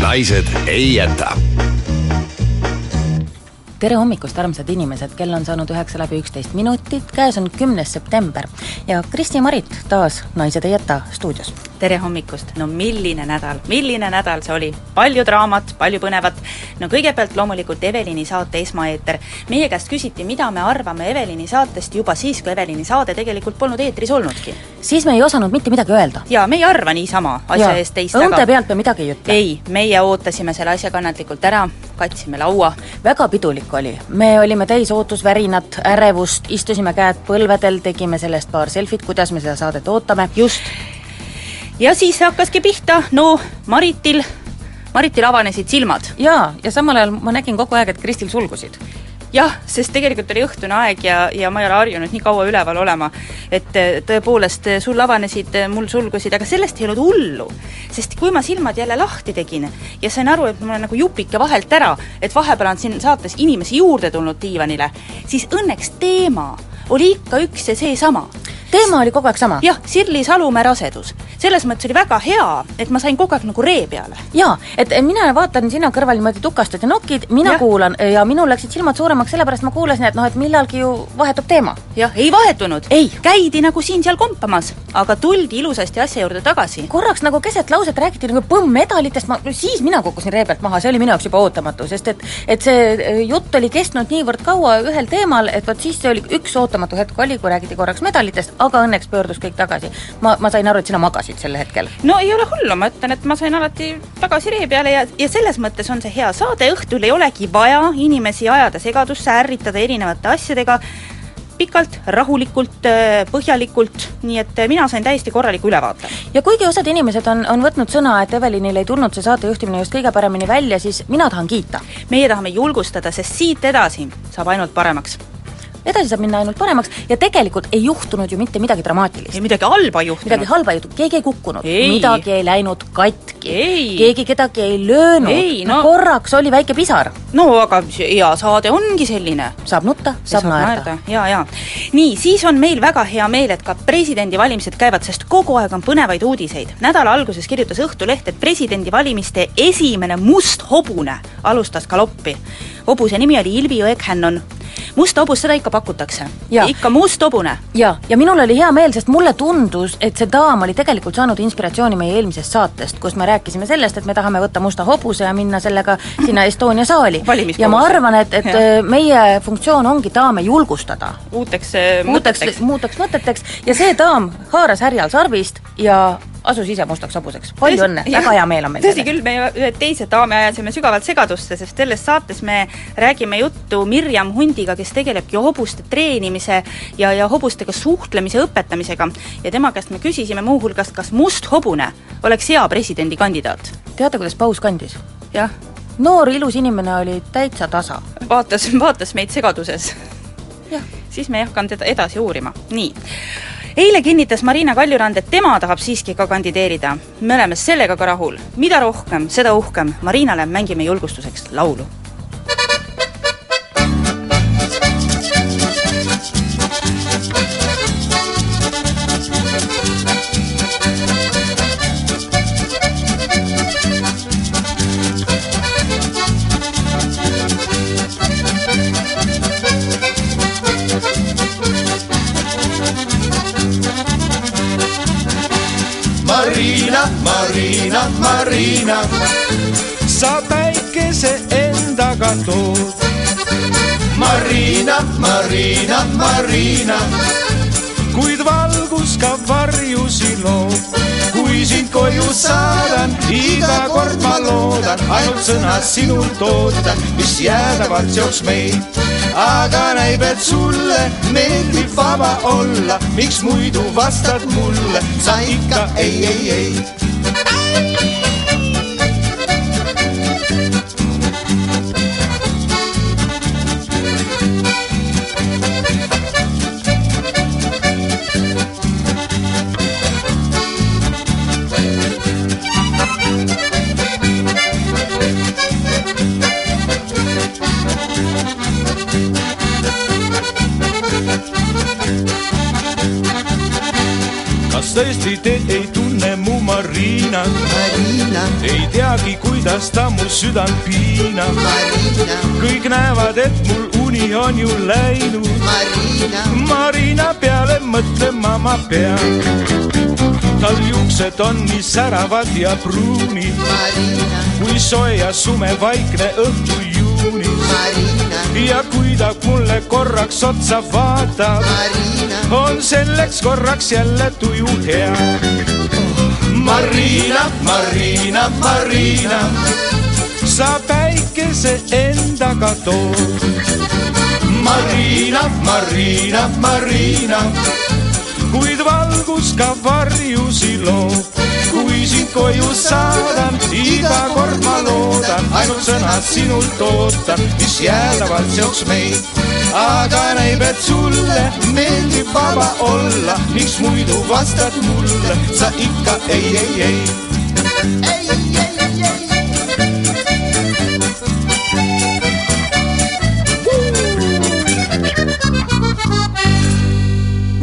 naised ei jäta. Tere hommikust, armsad inimesed, kell on saanud üheksa läbi üksteist minutit, käes on kümnes september ja Kristi Marit taas Naised ei jäta stuudios tere hommikust, no milline nädal, milline nädal see oli, palju draamat, palju põnevat, no kõigepealt loomulikult Evelini saate esmaeeter. meie käest küsiti, mida me arvame Evelini saatest juba siis, kui Evelini saade tegelikult polnud eetris olnudki. siis me ei osanud mitte midagi öelda. jaa, me ei arva niisama asja eest teist õunte pealt me midagi ei ütle. ei, meie ootasime selle asja kannatlikult ära, katsime laua. väga pidulik oli, me olime täis ootusvärinat, ärevust, istusime käed põlvedel, tegime sellest paar selfit, kuidas me seda saadet ootame. just ja siis hakkaski pihta, no Maritil, Maritil avanesid silmad. jaa, ja samal ajal ma nägin kogu aeg, et Kristil sulgusid jah, sest tegelikult oli õhtune aeg ja, ja ma ei ole harjunud nii kaua üleval olema, et eh, tõepoolest, eh, sul avanesid, eh, mul sulgusid, aga sellest ei olnud hullu. sest kui ma silmad jälle lahti tegin ja sain aru, et mul on nagu jupike vahelt ära, et vahepeal on siin saates inimesi juurde tulnud diivanile, siis õnneks teema oli ikka üks ja seesama teema oli kogu aeg sama? jah, Sirli Salumäe rasedus. selles mõttes oli väga hea, et ma sain kogu aeg nagu ree peale. jaa, et mina vaatan sina kõrval niimoodi tukastad ja nokid, mina ja. kuulan ja minul läksid silmad suuremaks, sellepärast ma kuulasin, et noh, et millalgi ju vahetub teema. jah, ei vahetunud. käidi nagu siin-seal kompamas, aga tuldi ilusasti asja juurde tagasi. korraks nagu keset lauset räägiti nagu põmm-medalitest, ma, siis mina kukkusin ree pealt maha, see oli minu jaoks juba ootamatu, sest et et see jutt oli kestnud niivõrd kaua ühel teemal, et vot siis see oli üks ootamatu hetk oli, kui räägiti korraks medalitest, aga õnneks pöördus kõik tagasi. ma, ma sain aru, et sina magasid sel hetkel. no ei ole hullu, ma ütlen, et ma sain alati tagasi ree peale ja, ja selles mõttes on see hea saade, õhtul ei olegi vaja inimesi ajada segadusse, ärritada erinevate asjadega, pikalt, rahulikult, põhjalikult, nii et mina sain täiesti korraliku ülevaate. ja kuigi osad inimesed on, on võtnud sõna, et Evelinil ei tulnud see saatejuhtimine just kõige paremini välja, siis mina tahan kiita. meie tahame julgustada, sest siit edasi saab ainult paremaks edasi saab minna ainult paremaks ja tegelikult ei juhtunud ju mitte midagi dramaatilist. ei midagi halba ei juhtunud. midagi halba ei juhtunud, keegi ei kukkunud, midagi ei läinud katki, keegi kedagi ei löönud, no korraks oli väike pisar. no aga hea saade ongi selline. saab nutta, saab, saab naerda. jaa, jaa. nii, siis on meil väga hea meel, et ka presidendivalimised käivad, sest kogu aeg on põnevaid uudiseid. nädala alguses kirjutas Õhtuleht, et presidendivalimiste esimene must hobune alustas galoppi. hobuse nimi oli Ilvi Jõek-Hännon musta hobust, seda ikka pakutakse. ikka must hobune. jaa, ja minul oli hea meel, sest mulle tundus, et see daam oli tegelikult saanud inspiratsiooni meie eelmisest saatest, kus me rääkisime sellest, et me tahame võtta musta hobuse ja minna sellega sinna Estonia saali. ja ma arvan, et, et ja. Äh, meie funktsioon ongi daame julgustada. uuteks äh, mõteteks. uuteks mõteteks ja see daam haaras härjal sarvist ja asus ise mustaks hobuseks. palju õnne, väga hea meel on meil tõsi küll, me ühe teise daami ajasime sügavalt segadusse, sest selles saates me räägime juttu Mirjam Hundiga, kes tegelebki hobuste treenimise ja, ja hobustega suhtlemise õpetamisega. ja tema käest me küsisime muuhulgas, kas must hobune oleks hea presidendikandidaat. teate, kuidas paus kandis? jah. noor ilus inimene oli täitsa tasa. vaatas, vaatas meid segaduses. siis me ei hakanud teda edasi uurima, nii eile kinnitas Marina Kaljurand, et tema tahab siiski ka kandideerida. me oleme sellega ka rahul. mida rohkem, seda uhkem. Marinale mängime julgustuseks laulu Marina, Marina, sa päikese endaga tood. Marina, Marina, Marina, kuid valgus ka varjusi loob. kui sind koju saadan, iga kord ma loodan, ainult sõnad sinult ootan, mis jäädavad seoks meid. aga näib, et sulle meeldib vaba olla, miks muidu vastad mulle, sa ikka ei, ei, ei tõesti te ei tunne mu Marina? Marina, ei teagi, kuidas ta mu südant piinab. Marina, kõik näevad, et mul uni on ju läinud. Marina, Marina peale mõtlema ma pean. tal juuksed on nii säravad ja pruunid, Marina, kui soe ja sume vaikne õhtu juunis. Ja kui ta mulle korraks otsa vaatab, Marina, on selleks korraks jälle tuju hea. Marina, Marina, Marina, sa päikese endaga tood. Marina, Marina, Marina, kuid valgus ka varjusi loob. kui sind koju saadan, iga kord ma loodan, ainult sõnad sinult ootan, mis jäädavad seoks meid. aga näib, et sulle meeldib vaba olla, miks muidu vastad mulle, sa ikka ei, ei. ei, ei, ei,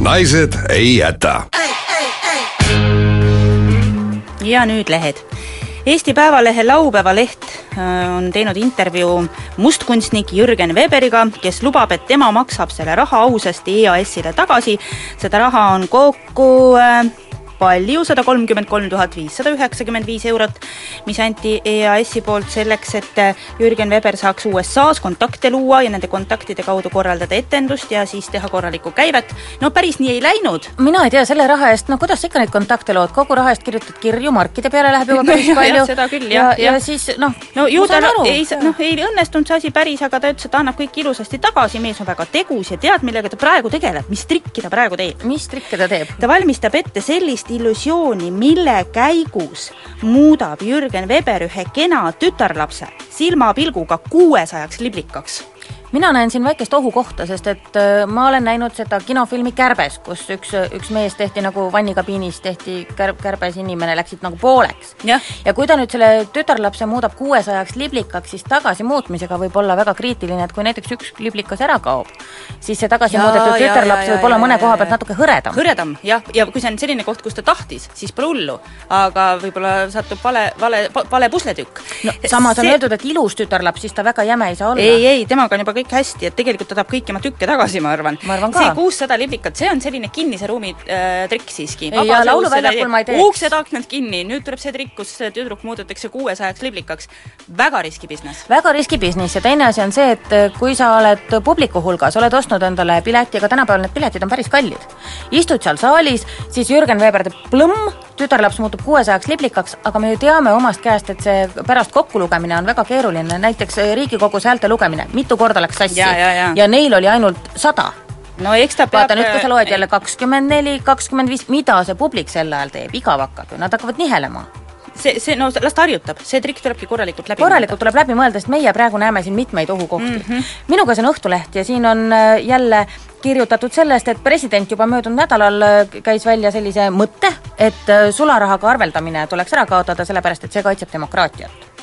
naised ei jäta ja nüüd lehed. Eesti Päevalehe laupäeva leht äh, on teinud intervjuu mustkunstnik Jürgen Weberiga, kes lubab, et tema maksab selle raha ausasti EAS-ile tagasi. seda raha on kokku äh, palju, sada kolmkümmend kolm tuhat viissada üheksakümmend viis eurot, mis anti EAS-i poolt selleks, et äh, Jürgen Weber saaks USA-s kontakte luua ja nende kontaktide kaudu korraldada etendust ja siis teha korralikku käivet. no päris nii ei läinud. mina ei tea, selle raha eest, no kuidas sa ikka neid kontakte lood, kogu raha eest kirjutad kirju, markide peale läheb juba päris Jah, palju. seda küll, ja, jah, ja jah. siis noh, no ju aru. ei, noh, ei õnnestunud see asi päris, aga ta ütles, et ta annab kõik ilusasti tagasi, mees on väga tegus ja tead, millega ta praegu tegeleb, mis trikki ta praegu teeb. mis trikke ta teeb? ta valmistab ette sellist illusiooni, mille käigus muudab Jürgen Weber ühe kena tütarlapse silmapilguga kuuesajaks liblikaks mina näen siin väikest ohukohta, sest et äh, ma olen näinud seda kinofilmi Kärbes, kus üks, üks mees tehti nagu vannikabiinis, tehti kär-, kärbes inimene, läksid nagu pooleks. Ja kui ta nüüd selle tütarlapse muudab kuuesajaks liblikaks, siis tagasimuutmisega võib olla väga kriitiline, et kui näiteks üks liblikas ära kaob, siis see tagasi muudetud tütarlaps võib olla mõne koha pealt natuke hõredam. hõredam, jah, ja kui see on selline koht, kus ta tahtis, siis pole hullu. aga võib-olla satub vale, vale, vale pusletükk no samas on öeldud, et ilus tütarlaps, siis ta väga jäme ei saa olla. ei, ei, temaga on juba kõik hästi, et tegelikult ta tahab kõiki oma tükke tagasi, ma arvan. See kuussada liblikat, see on selline kinnise ruumi äh, trikk siiski. Uksed, aknad kinni, nüüd tuleb see trikk, kus tüdruk muudetakse kuuesajaks liblikaks. väga riski business. väga riski business ja teine asi on see, et äh, kui sa oled publiku hulgas, oled ostnud endale pileti, aga tänapäeval need piletid on päris kallid. istud seal saalis, siis Jürgen Weber teeb plõmm, tütarlaps muutub kuuesajaks liblikaks, aga me ju teame omast käest, et see pärast kokkulugemine on väga keeruline, näiteks äh, Riigikogus häälte lugemine, mitu korda läks sassi. Ja, ja, ja. ja neil oli ainult sada. No eks ta peab vaata nüüd, kui sa loed jälle kakskümmend neli, kakskümmend viis, mida see publik sel ajal teeb, igav hakkab ju, nad hakkavad nihelema. See, see, no las ta harjutab, see trikk tulebki korralikult läbi korralikult tuleb läbi mõelda, sest meie praegu näeme siin mitmeid ohukohti mm. -hmm. minu käes on Õhtuleht ja siin on äh, jälle kirjutatud sellest, et president juba möödunud nädalal äh, käis välja sellise mõtte, et äh, sularahaga arveldamine tuleks ära kaotada, sellepärast et see kaitseb demokraatiat.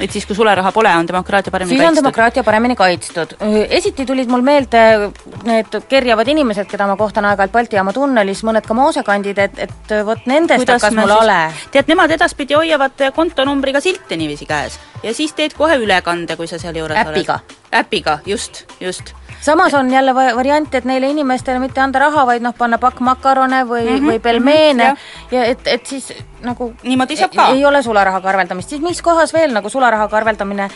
Et siis, kui sularaha pole, on demokraatia paremini siis on kaitstud. demokraatia paremini kaitstud. esiti tulid mul meelde need kerjavad inimesed, keda ma kohtan aeg-ajalt Balti jaama tunnelis, mõned ka moosekandid, et, et vot nendest hakkas mul ale. tead, nemad edaspidi hoiavad kontonumbriga silte niiviisi käes ja siis teed kohe ülekande, kui sa seal juures Äpiga. oled. äpiga, just, just. Samas on jälle va- variant, et neile inimestele mitte anda raha, vaid noh, panna pakk makarone või mm, Mhm, -hmm, või pelmeene jah. ja et, et siis nagu Niimoodi saab ka. ei ole sularahaga arveldamist, siis mis kohas veel nagu sularahaga arveldamine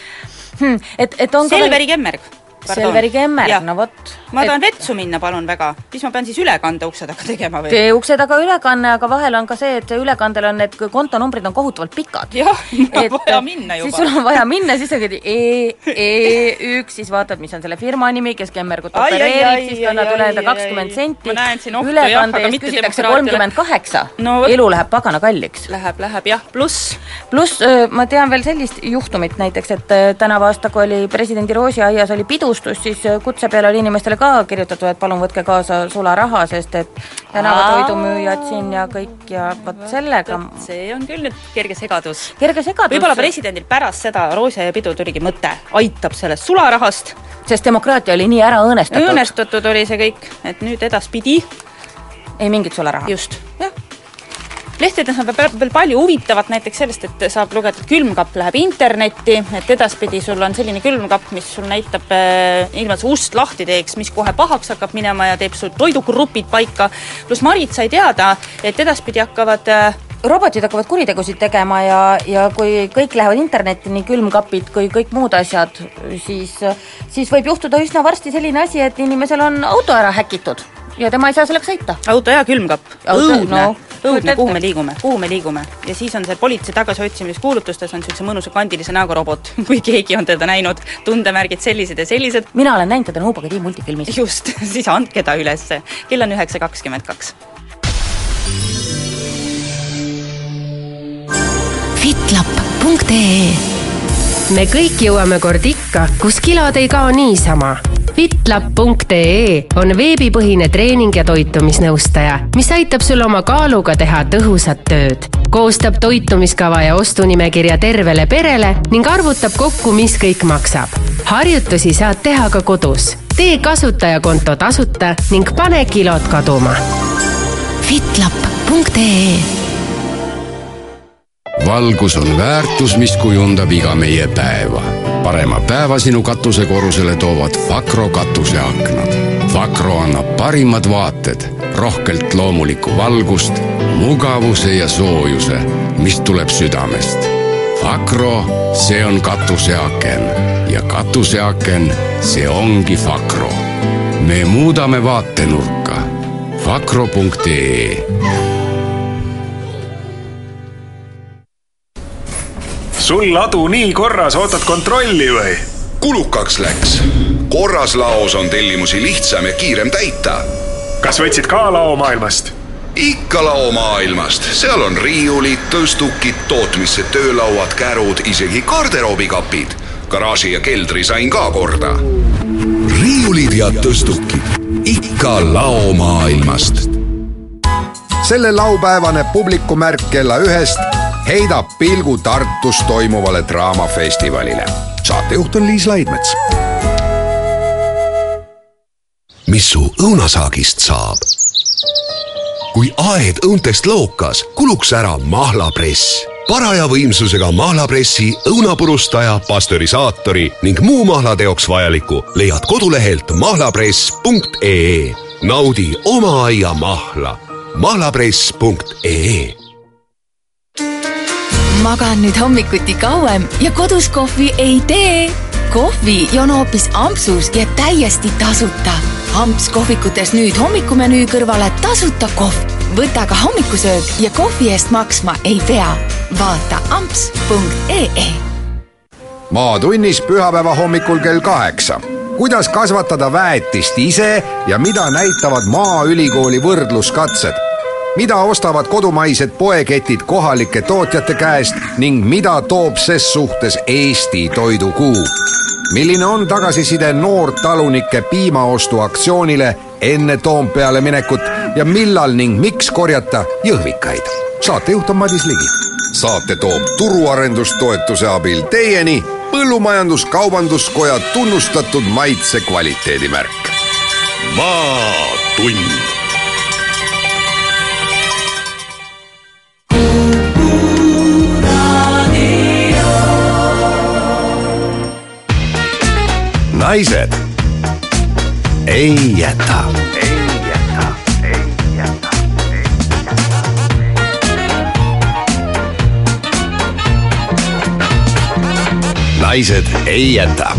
hmm, et, et on Selveri kemmerg. Selveri kemmerg, no vot, ma tahan vetsu minna, palun väga. mis ma pean siis ülekande ukse taga tegema või? ukse taga ülekanne, aga vahel on ka see, et ülekandel on need kontonumbrid on kohutavalt pikad. jah, vaja minna juba. siis sul on vaja minna, siis on E, E üks, siis vaatad, mis on selle firma nimi, kes kemmergut opereerib, siis kannad üle enda kakskümmend senti. Ülekande aga eest mitte küsitakse kolmkümmend kaheksa. Elu läheb pagana kalliks. Läheb, läheb jah, pluss pluss ma tean veel sellist juhtumit näiteks, et tänavu aasta, kui oli presidendi roosiaias oli pidustus, siis kutse peale oli inimestele ka kirjutatud, et palun võtke kaasa sularaha, sest et tänavatoidumüüjad siin ja kõik ja vot sellega see on küll nüüd kerge segadus. kerge segadus. võib-olla presidendil pärast seda roosiaia pidu tuligi mõte, aitab sellest sularahast, sest demokraatia oli nii ära õõnestatud. õõnestatud oli see kõik, et nüüd edaspidi ei mingit sularaha. just, jah. Lehtedes on veel palju huvitavat, näiteks sellest, et saab lugeda, et külmkapp läheb internetti, et edaspidi sul on selline külmkapp, mis sul näitab äh, ilma, et sa ust lahti teeks, mis kohe pahaks hakkab minema ja teeb sul toidugrupid paika. pluss Marit sai teada, et edaspidi hakkavad äh, robotid hakkavad kuritegusid tegema ja, ja kui kõik lähevad internetti, nii külmkapid kui kõik muud asjad, siis, siis võib juhtuda üsna varsti selline asi, et inimesel on auto ära häkitud ja tema ei saa sellega sõita. auto ja külmkapp. Auto- õudne no, õudne, kuhu me liigume, kuhu me liigume. ja siis on see politsei tagasiotsimiskuulutustes on niisuguse mõnusa kandilise näoga robot, kui keegi on teda näinud, tundemärgid sellised ja sellised, mina olen näinud teda Nõukogude tiim multifilmis. just, siis andke ta ülesse. kell on üheksa kakskümmend kaks. fitlap.ee me kõik jõuame kord ikka, kus kilod ei kao niisama. fitlap.ee on veebipõhine treening ja toitumisnõustaja, mis aitab sul oma kaaluga teha tõhusat tööd. koostab toitumiskava ja ostunimekirja tervele perele ning arvutab kokku, mis kõik maksab. harjutusi saad teha ka kodus. tee kasutajakonto tasuta ning pane kilod kaduma. fitlap.ee valgus on väärtus, mis kujundab iga meie päeva. Parema päeva sinu katusekorrusele toovad Vakro katuseaknad. Vakro annab parimad vaated, rohkelt loomulikku valgust, mugavuse ja soojuse, mis tuleb südamest. Vakro, see on katuseaken ja katuseaken, see ongi Vakro. me muudame vaatenurka. Vakro.ee sul ladu nii korras, ootad kontrolli või? kulukaks läks. korras laos on tellimusi lihtsam ja kiirem täita. kas võtsid ka laomaailmast? ikka laomaailmast, seal on riiulid, tõstukid, tootmisse töölauad, kärud, isegi garderoobikapid. garaaži ja keldri sain ka korda. riiulid ja tõstukid, ikka laomaailmast. selle laupäevane publikumärk kella ühest heidab pilgu Tartus toimuvale draamafestivalile. saatejuht on Liis Laidmets. mis su õunasaagist saab? kui aed õuntest lookas, kuluks ära mahlapress. paraja võimsusega mahlapressi, õunapurustaja, pastörisaatori ning muu mahlateoks vajaliku leiad kodulehelt mahlapress.ee. naudi oma aia mahla. mahlapress.ee magan nüüd hommikuti kauem ja kodus kohvi ei tee. kohvi joon hoopis ampsus ja täiesti tasuta. amps kohvikutes nüüd hommikumenüü kõrvale tasuta kohv. võta ka hommikusöök ja kohvi eest maksma ei pea. vaata amps.ee maatunnis pühapäeva hommikul kell kaheksa. kuidas kasvatada väetist ise ja mida näitavad Maaülikooli võrdluskatsed? Mida ostavad kodumaised poeketid kohalike tootjate käest ning mida toob ses suhtes Eesti toidukuu? milline on tagasiside noortalunike piimaostuaktsioonile enne Toompeale minekut ja millal ning miks korjata jõhvikaid? saatejuht on Madis Ligi. saate toob turuarendustoetuse abil teieni Põllumajandus-Kaubanduskoja tunnustatud maitse kvaliteedimärk. maatund naised ei jäta. naised ei jäta.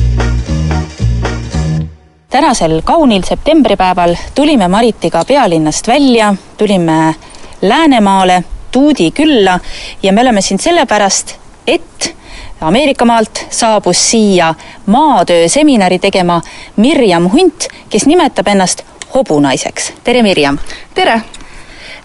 tänasel kaunil septembripäeval tulime Maritiga pealinnast välja, tulime Läänemaale Tuudi külla ja me oleme siin sellepärast, et Ameerika maalt saabus siia maatööseminari tegema Mirjam Hunt, kes nimetab ennast hobunaiseks. tere, Mirjam! tere!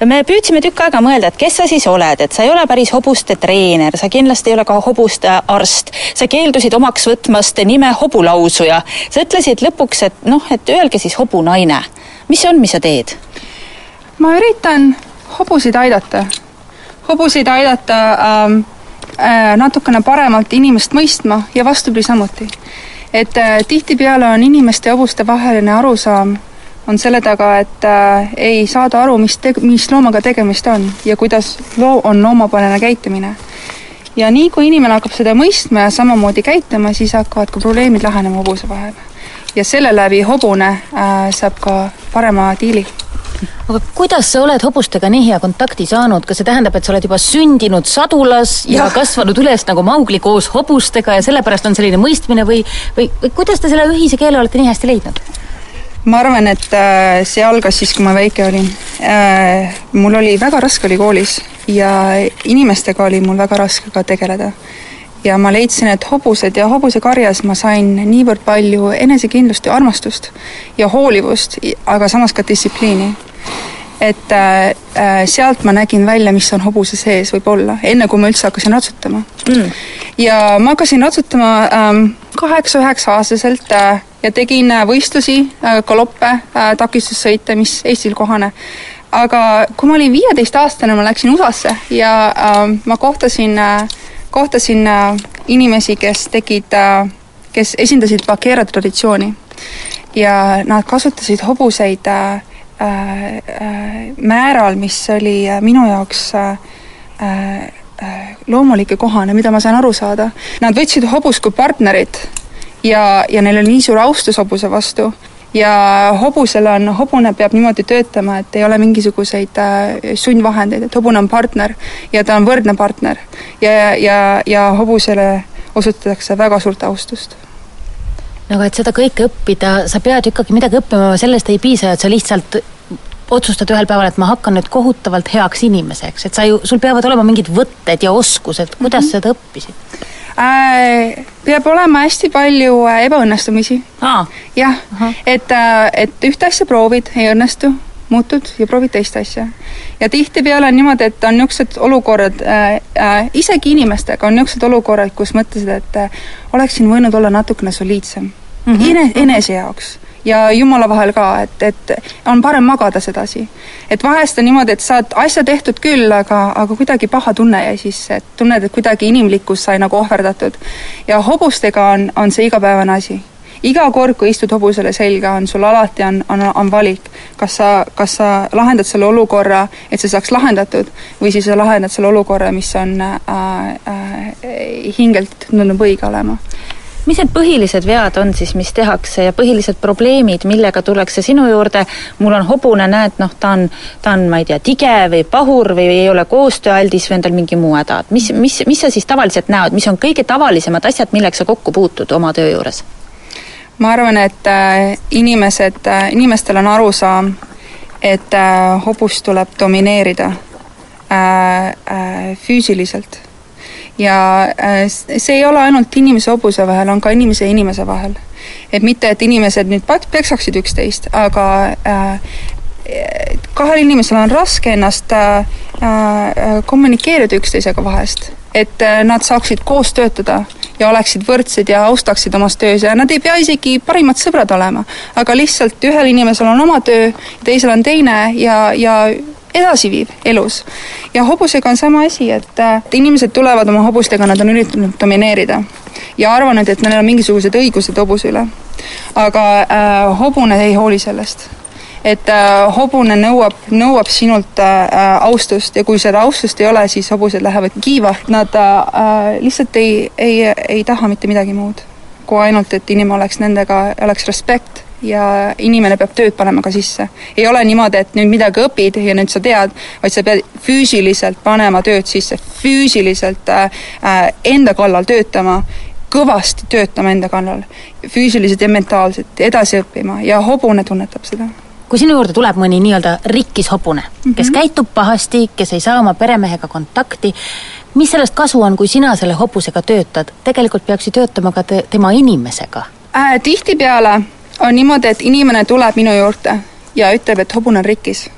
me püüdsime tükk aega mõelda, et kes sa siis oled, et sa ei ole päris hobuste treener, sa kindlasti ei ole ka hobuste arst, sa keeldusid omaks võtmast nime hobulausuja. sa ütlesid lõpuks, et noh, et öelge siis hobunaine. mis see on, mis sa teed? ma üritan hobuseid aidata. hobuseid aidata ähm, äh, natukene paremalt inimest mõistma ja vastupidi samuti. et äh, tihtipeale on inimeste ja hobuste vaheline arusaam on selle taga, et äh, ei saada aru, mis teg-, mis loomaga tegemist on ja kuidas loo-, on loomapärane käitumine. ja nii, kui inimene hakkab seda mõistma ja samamoodi käituma, siis hakkavad ka probleemid lahenema hobuse vahel. ja selle läbi hobune äh, saab ka parema diili aga kuidas sa oled hobustega nii hea kontakti saanud, kas see tähendab, et sa oled juba sündinud sadulas ja, ja kasvanud üles nagu Maugli koos hobustega ja sellepärast on selline mõistmine või, või, või kuidas te selle ühise keele olete nii hästi leidnud? ma arvan, et äh, see algas siis, kui ma väike olin. mul oli, väga raske oli koolis ja inimestega oli mul väga raske ka tegeleda. ja ma leidsin, et hobused ja hobusekarjas ma sain niivõrd palju enesekindlust ja armastust ja hoolivust, aga samas ka distsipliini et äh, sealt ma nägin välja, mis on hobuse sees võib-olla, enne kui ma üldse hakkasin ratsutama mm.. ja ma hakkasin ratsutama ähm, kaheksa-üheksa-aastaselt äh, ja tegin äh, võistlusi äh,, galoppe äh,, takistussõite, mis Eestil kohane. aga kui ma olin viieteistaastane, ma läksin USA-sse ja äh, ma kohtasin äh,, kohtasin äh, inimesi, kes tegid äh,, kes esindasid vaquera traditsiooni. ja nad kasutasid hobuseid äh, Äh, äh, määral, mis oli äh, minu jaoks loomulik ja kohane, mida ma sain aru saada. Nad võtsid hobust kui partnerit ja, ja neil oli nii suur austus hobuse vastu ja hobusel on, hobune peab niimoodi töötama, et ei ole mingisuguseid sundvahendeid, et hobune on partner ja ta on võrdne partner. ja, ja, ja hobusele osutatakse väga suurt austust no aga et seda kõike õppida, sa pead ju ikkagi midagi õppima, sellest ei piisa, et sa lihtsalt otsustad ühel päeval, et ma hakkan nüüd kohutavalt heaks inimeseks, et sa ju, sul peavad olema mingid võtted ja oskused, kuidas mm -hmm. seda õppisid äh,? Peab olema hästi palju äh, ebaõnnestumisi. jah, et, äh, et ühte asja proovid, ei õnnestu, muutud ja proovid teist asja. ja tihtipeale on niimoodi, et on niisugused olukorrad äh,, äh, isegi inimestega on niisugused olukorrad, kus mõtlesid, et äh, oleksin võinud olla natukene soliidsem mm. -hmm. Ene-, enese jaoks ja jumala vahel ka, et, et on parem magada sedasi. et vahest on niimoodi, et saad asja tehtud küll, aga, aga kuidagi paha tunne jäi sisse, et tunned, et kuidagi inimlikkus sai nagu ohverdatud. ja hobustega on, on see igapäevane asi iga kord, kui istud hobusele selga, on sul alati on, on, on valik, kas sa, kas sa lahendad selle olukorra, et see saaks lahendatud, või siis sa lahendad selle olukorra, mis on äh, äh, hingelt tundub õige olema mis need põhilised vead on siis, mis tehakse ja põhilised probleemid, millega tullakse sinu juurde, mul on hobune, näed, noh, ta on, ta on, ma ei tea, tige või pahur või ei ole koostööaldis või on tal mingi muu häda, et mis, mis, mis sa siis tavaliselt näod, mis on kõige tavalisemad asjad, millega sa kokku puutud oma töö juures? ma arvan, et äh, inimesed, äh, inimestel on arusaam, et äh, hobust tuleb domineerida füüsiliselt. Ja see ei ole ainult inimese hobuse vahel, on ka inimese ja inimese vahel. et mitte, et inimesed nüüd peksaksid üksteist, aga kahel inimesel on raske ennast kommunikeerida üksteisega vahest, et nad saaksid koos töötada ja oleksid võrdsed ja austaksid omas töös ja nad ei pea isegi parimad sõbrad olema. aga lihtsalt ühel inimesel on oma töö, teisel on teine ja, ja edasi viib elus. ja hobusega on sama asi, et, et inimesed tulevad oma hobustega, nad on üritanud domineerida ja arvanud, et neil on mingisugused õigused hobuse üle. aga äh, hobune ei hooli sellest et äh, hobune nõuab, nõuab sinult äh, äh, austust ja kui seda austust ei ole, siis hobused lähevad kiiva, nad äh, lihtsalt ei, ei, ei taha mitte midagi muud. kui ainult, et inimene oleks nendega, oleks respekt ja inimene peab tööd panema ka sisse. ei ole niimoodi, et nüüd midagi õpid ja nüüd sa tead, vaid sa pead füüsiliselt panema tööd sisse, füüsiliselt äh, äh enda kallal töötama kõvasti töötama enda kallal, füüsiliselt ja mentaalselt, edasi õppima ja hobune tunnetab seda kui sinu juurde tuleb mõni nii-öelda rikkis hobune mm, -hmm. kes käitub pahasti, kes ei saa oma peremehega kontakti, mis sellest kasu on, kui sina selle hobusega töötad? tegelikult peaks ju töötama ka te, tema inimesega äh,. tihtipeale on niimoodi, et inimene tuleb minu juurde ja ütleb, et hobune on rikkis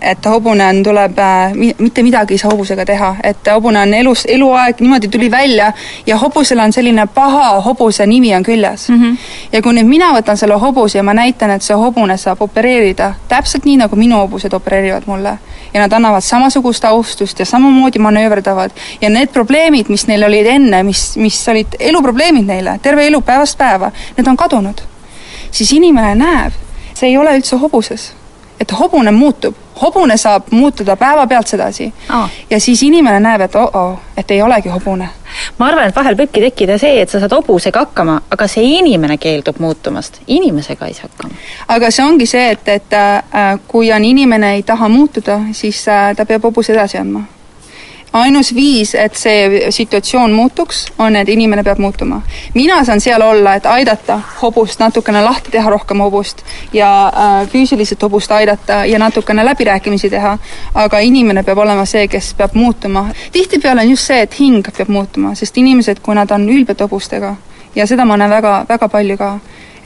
et hobune on, tuleb äh,, mitte midagi ei saa hobusega teha, et hobune on elus, eluaeg niimoodi tuli välja ja hobusel on selline paha hobuse nimi on küljes mm. -hmm. ja kui nüüd mina võtan selle hobuse ja ma näitan, et see hobune saab opereerida täpselt nii, nagu minu hobused opereerivad mulle, ja nad annavad samasugust austust ja samamoodi manööverdavad ja need probleemid, mis neil olid enne, mis, mis olid eluprobleemid neile, terve elu päevast päeva, need on kadunud. Siis inimene näeb, see ei ole üldse hobuses. Et hobune muutub, hobune saab muutuda päevapealt sedasi. Oh.. ja siis inimene näeb, et oh-oh, et ei olegi hobune. ma arvan, et vahel võibki tekkida see, et sa saad hobusega hakkama, aga see inimene keeldub muutumast, inimesega ei saa hakkama. aga see ongi see, et, et äh, kui on inimene ei taha muutuda, siis äh, ta peab hobuse edasi andma ainus viis, et see situatsioon muutuks, on, et inimene peab muutuma. mina saan seal olla, et aidata hobust natukene lahti teha, rohkem hobust, ja äh, füüsiliselt hobust aidata ja natukene läbirääkimisi teha, aga inimene peab olema see, kes peab muutuma. tihtipeale on just see, et hing peab muutuma, sest inimesed, kui nad on ülbed hobustega, ja seda ma näen väga, väga palju ka,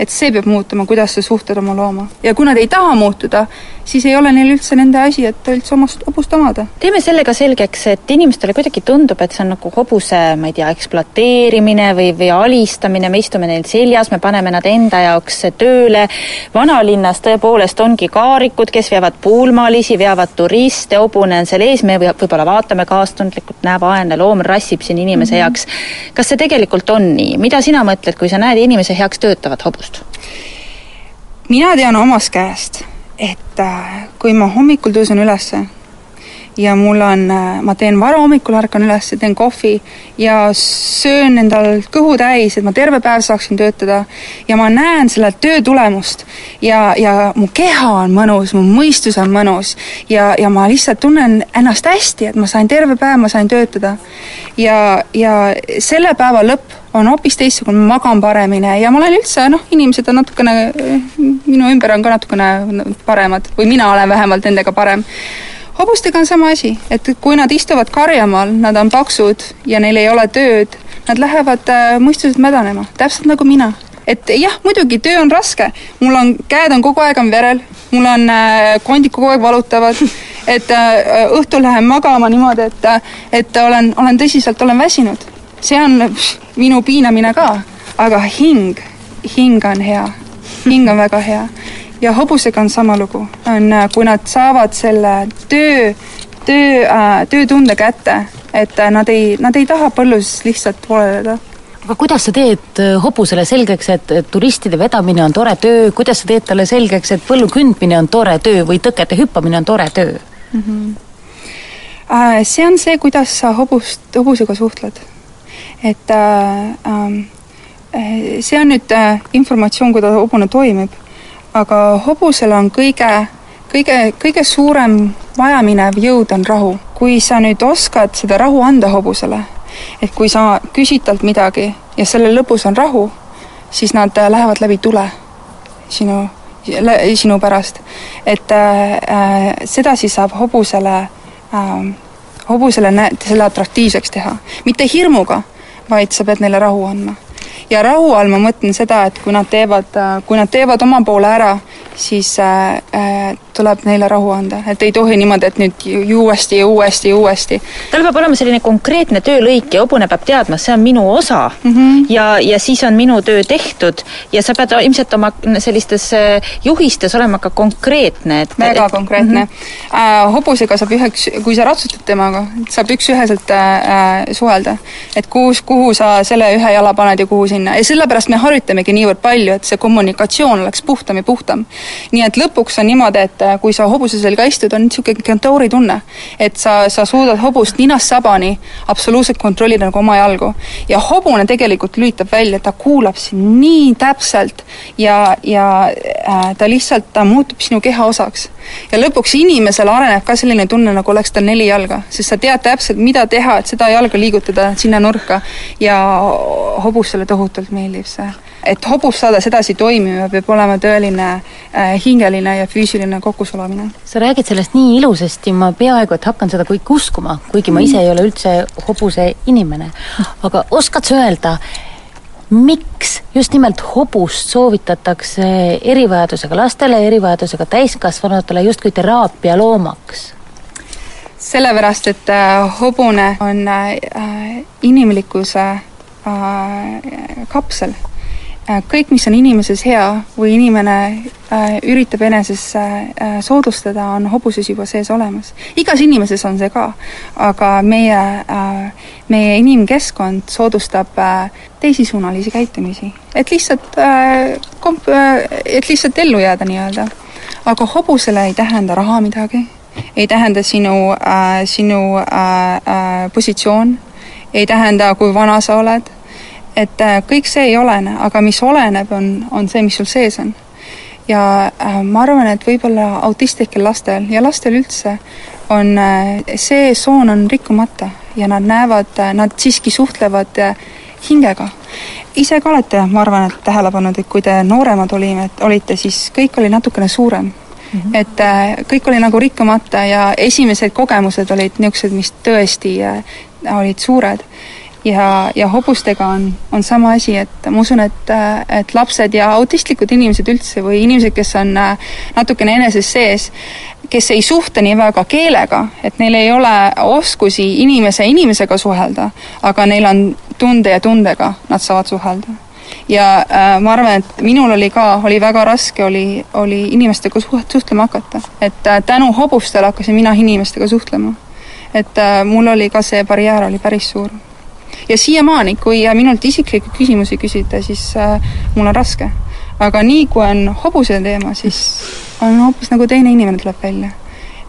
et see peab muutuma, kuidas sa suhtled oma looma. ja kui nad ei taha muutuda, siis ei ole neil üldse nende asi, et üldse omast hobust omada. teeme selle ka selgeks, et inimestele kuidagi tundub, et see on nagu hobuse, ma ei tea, ekspluateerimine või, või alistamine, me istume neil seljas, me paneme nad enda jaoks tööle, vanalinnas tõepoolest ongi kaarikud, kes veavad puulmaalisi, veavad turiste, hobune on seal ees, me võib-olla vaatame kaastundlikult, näe, vaene loom rassib siin inimese mm -hmm. heaks. kas see tegelikult on nii, mida sina mõtled, kui sa näed inimese heaks töötavat hobust? Tegevust? mina tean omast käest, et äh, kui ma hommikul tõusen ülesse ja mul on, äh, ma teen varahommikul, ärkan üles, teen kohvi ja söön endal kõhu täis, et ma terve päev saaksin töötada ja ma näen selle töö tulemust ja, ja mu keha on mõnus, mu mõistus on mõnus ja, ja ma lihtsalt tunnen ennast hästi, et ma sain terve päev, ma sain töötada. ja, ja selle päeva lõpp on hoopis teistsugune, ma magan paremini ja ma olen üldse noh, inimesed on natukene, minu ümber on ka natukene paremad või mina olen vähemalt nendega parem hobustega on sama asi, et kui nad istuvad karjamaal, nad on paksud ja neil ei ole tööd, nad lähevad äh, mõistuselt mädanema, täpselt nagu mina. et jah, muidugi töö on raske, mul on, käed on kogu aeg on verel, mul on äh, kondid kogu aeg valutavad, et äh, õhtul lähen magama niimoodi, et, et olen, olen tõsiselt, olen väsinud. See on pff, minu piinamine ka, aga hing, hing on hea, hing on väga hea ja hobusega on sama lugu, on, äh, kui nad saavad selle töö, töö äh,, töötunde kätte, et äh, nad ei, nad ei taha põllus lihtsalt vooleleda aga kuidas sa teed hobusele selgeks, et turistide vedamine on tore töö, kuidas sa teed talle selgeks, et põllu kündmine on tore töö või tõkete hüppamine on tore töö mm? -hmm. See on see, kuidas sa hobust, hobusega suhtled. Et äh, äh, see on nüüd äh, informatsioon, kuidas hobune toimib aga hobusel on kõige, kõige, kõige suurem vajaminev jõud on rahu. kui sa nüüd oskad seda rahu anda hobusele, et kui sa küsid talt midagi ja selle lõpus on rahu, siis nad äh, lähevad läbi tule sinu, sinu pärast. et äh, sedasi saab hobusele äh,, hobusele nä-, selle atraktiivseks teha. mitte hirmuga, vaid sa pead neile rahu andma. Ja rahu all ma mõtlen seda, et kui nad teevad, kui nad teevad oma poole ära, siis äh, äh, tuleb neile rahu anda, et ei tohi niimoodi, et nüüd uuesti ja uuesti ja uuesti. tal peab olema selline konkreetne töölõik ja hobune peab teadma, see on minu osa mm -hmm. ja, ja siis on minu töö tehtud ja sa pead ilmselt oma sellistes äh, juhistes olema ka konkreetne, et väga et, konkreetne mm. -hmm. Äh, hobusega saab üheks, kui sa ratsutad temaga, saab üks-üheselt äh, äh, suhelda. et kus, kuhu sa selle ühe jala paned ja kuhu sinna ja sellepärast me harjutamegi niivõrd palju, et see kommunikatsioon oleks puhtam ja puhtam. nii et lõpuks on niimoodi, et kui sa hobuse selga istud, on niisugune kentoori tunne. et sa, sa suudad hobust ninast sabani absoluutselt kontrollida nagu oma jalgu. ja hobune tegelikult lülitab välja, ta kuulab sind nii täpselt ja, ja äh, ta lihtsalt, ta muutub sinu keha osaks. ja lõpuks inimesel areneb ka selline tunne, nagu oleks tal neli jalga, sest sa tead täpselt, mida teha, et seda jalga liigutada sinna nurka ja hobusele tohutult meeldib see. Et hobust saada sedasi toimima, peab olema tõeline äh, hingeline ja füüsiline kokkusulamine. sa räägid sellest nii ilusasti, ma peaaegu et hakkan seda kõik uskuma, kuigi ma ise ei ole üldse hobuse inimene. aga oskad sa öelda, miks just nimelt hobust soovitatakse erivajadusega lastele, erivajadusega täiskasvanutele justkui teraapialoomaks? sellepärast, et äh, hobune on äh, inimlikkuse kapsel. Kõik, mis on inimeses hea või inimene üritab eneses soodustada, on hobuses juba sees olemas. igas inimeses on see ka, aga meie, meie inimkeskkond soodustab teisisuunalisi käitumisi, et lihtsalt komp-, et lihtsalt ellu jääda nii-öelda. aga hobusele ei tähenda raha midagi ei tähenda sinu äh,, sinu äh, äh, positsioon, ei tähenda, kui vana sa oled, et äh, kõik see ei olene, aga mis oleneb, on, on see, mis sul sees on. ja äh, ma arvan, et võib-olla autistlikel lastel ja lastel üldse on äh, see soon on rikkumata ja nad näevad nad siiski suhtlevad hingega. ise ka olete, ma arvan, et tähele pannud, et kui te nooremad olime, olite, siis kõik oli natukene suurem Mm -hmm. et äh, kõik oli nagu rikkumata ja esimesed kogemused olid niisugused, mis tõesti äh, olid suured. Ja, ja hobustega on, on sama asi, et ma usun, et, et lapsed ja autistlikud inimesed üldse või inimesed, kes on äh, natukene eneses sees, kes ei suhtle nii väga keelega, et neil ei ole oskusi inimese inimesega suhelda, aga neil on tunde ja tundega, nad saavad suhelda ja äh, ma arvan, et minul oli ka, oli väga raske, oli, oli inimestega suht-, suhtlema hakata. et äh, tänu hobustele hakkasin mina inimestega suhtlema. et äh, mul oli ka see barjäär oli päris suur. Ja siiamaani, kui minult isiklikke küsimusi küsida, siis äh, mul on raske. aga nii, kui on hobuse teema, siis on hoopis nagu teine inimene tuleb välja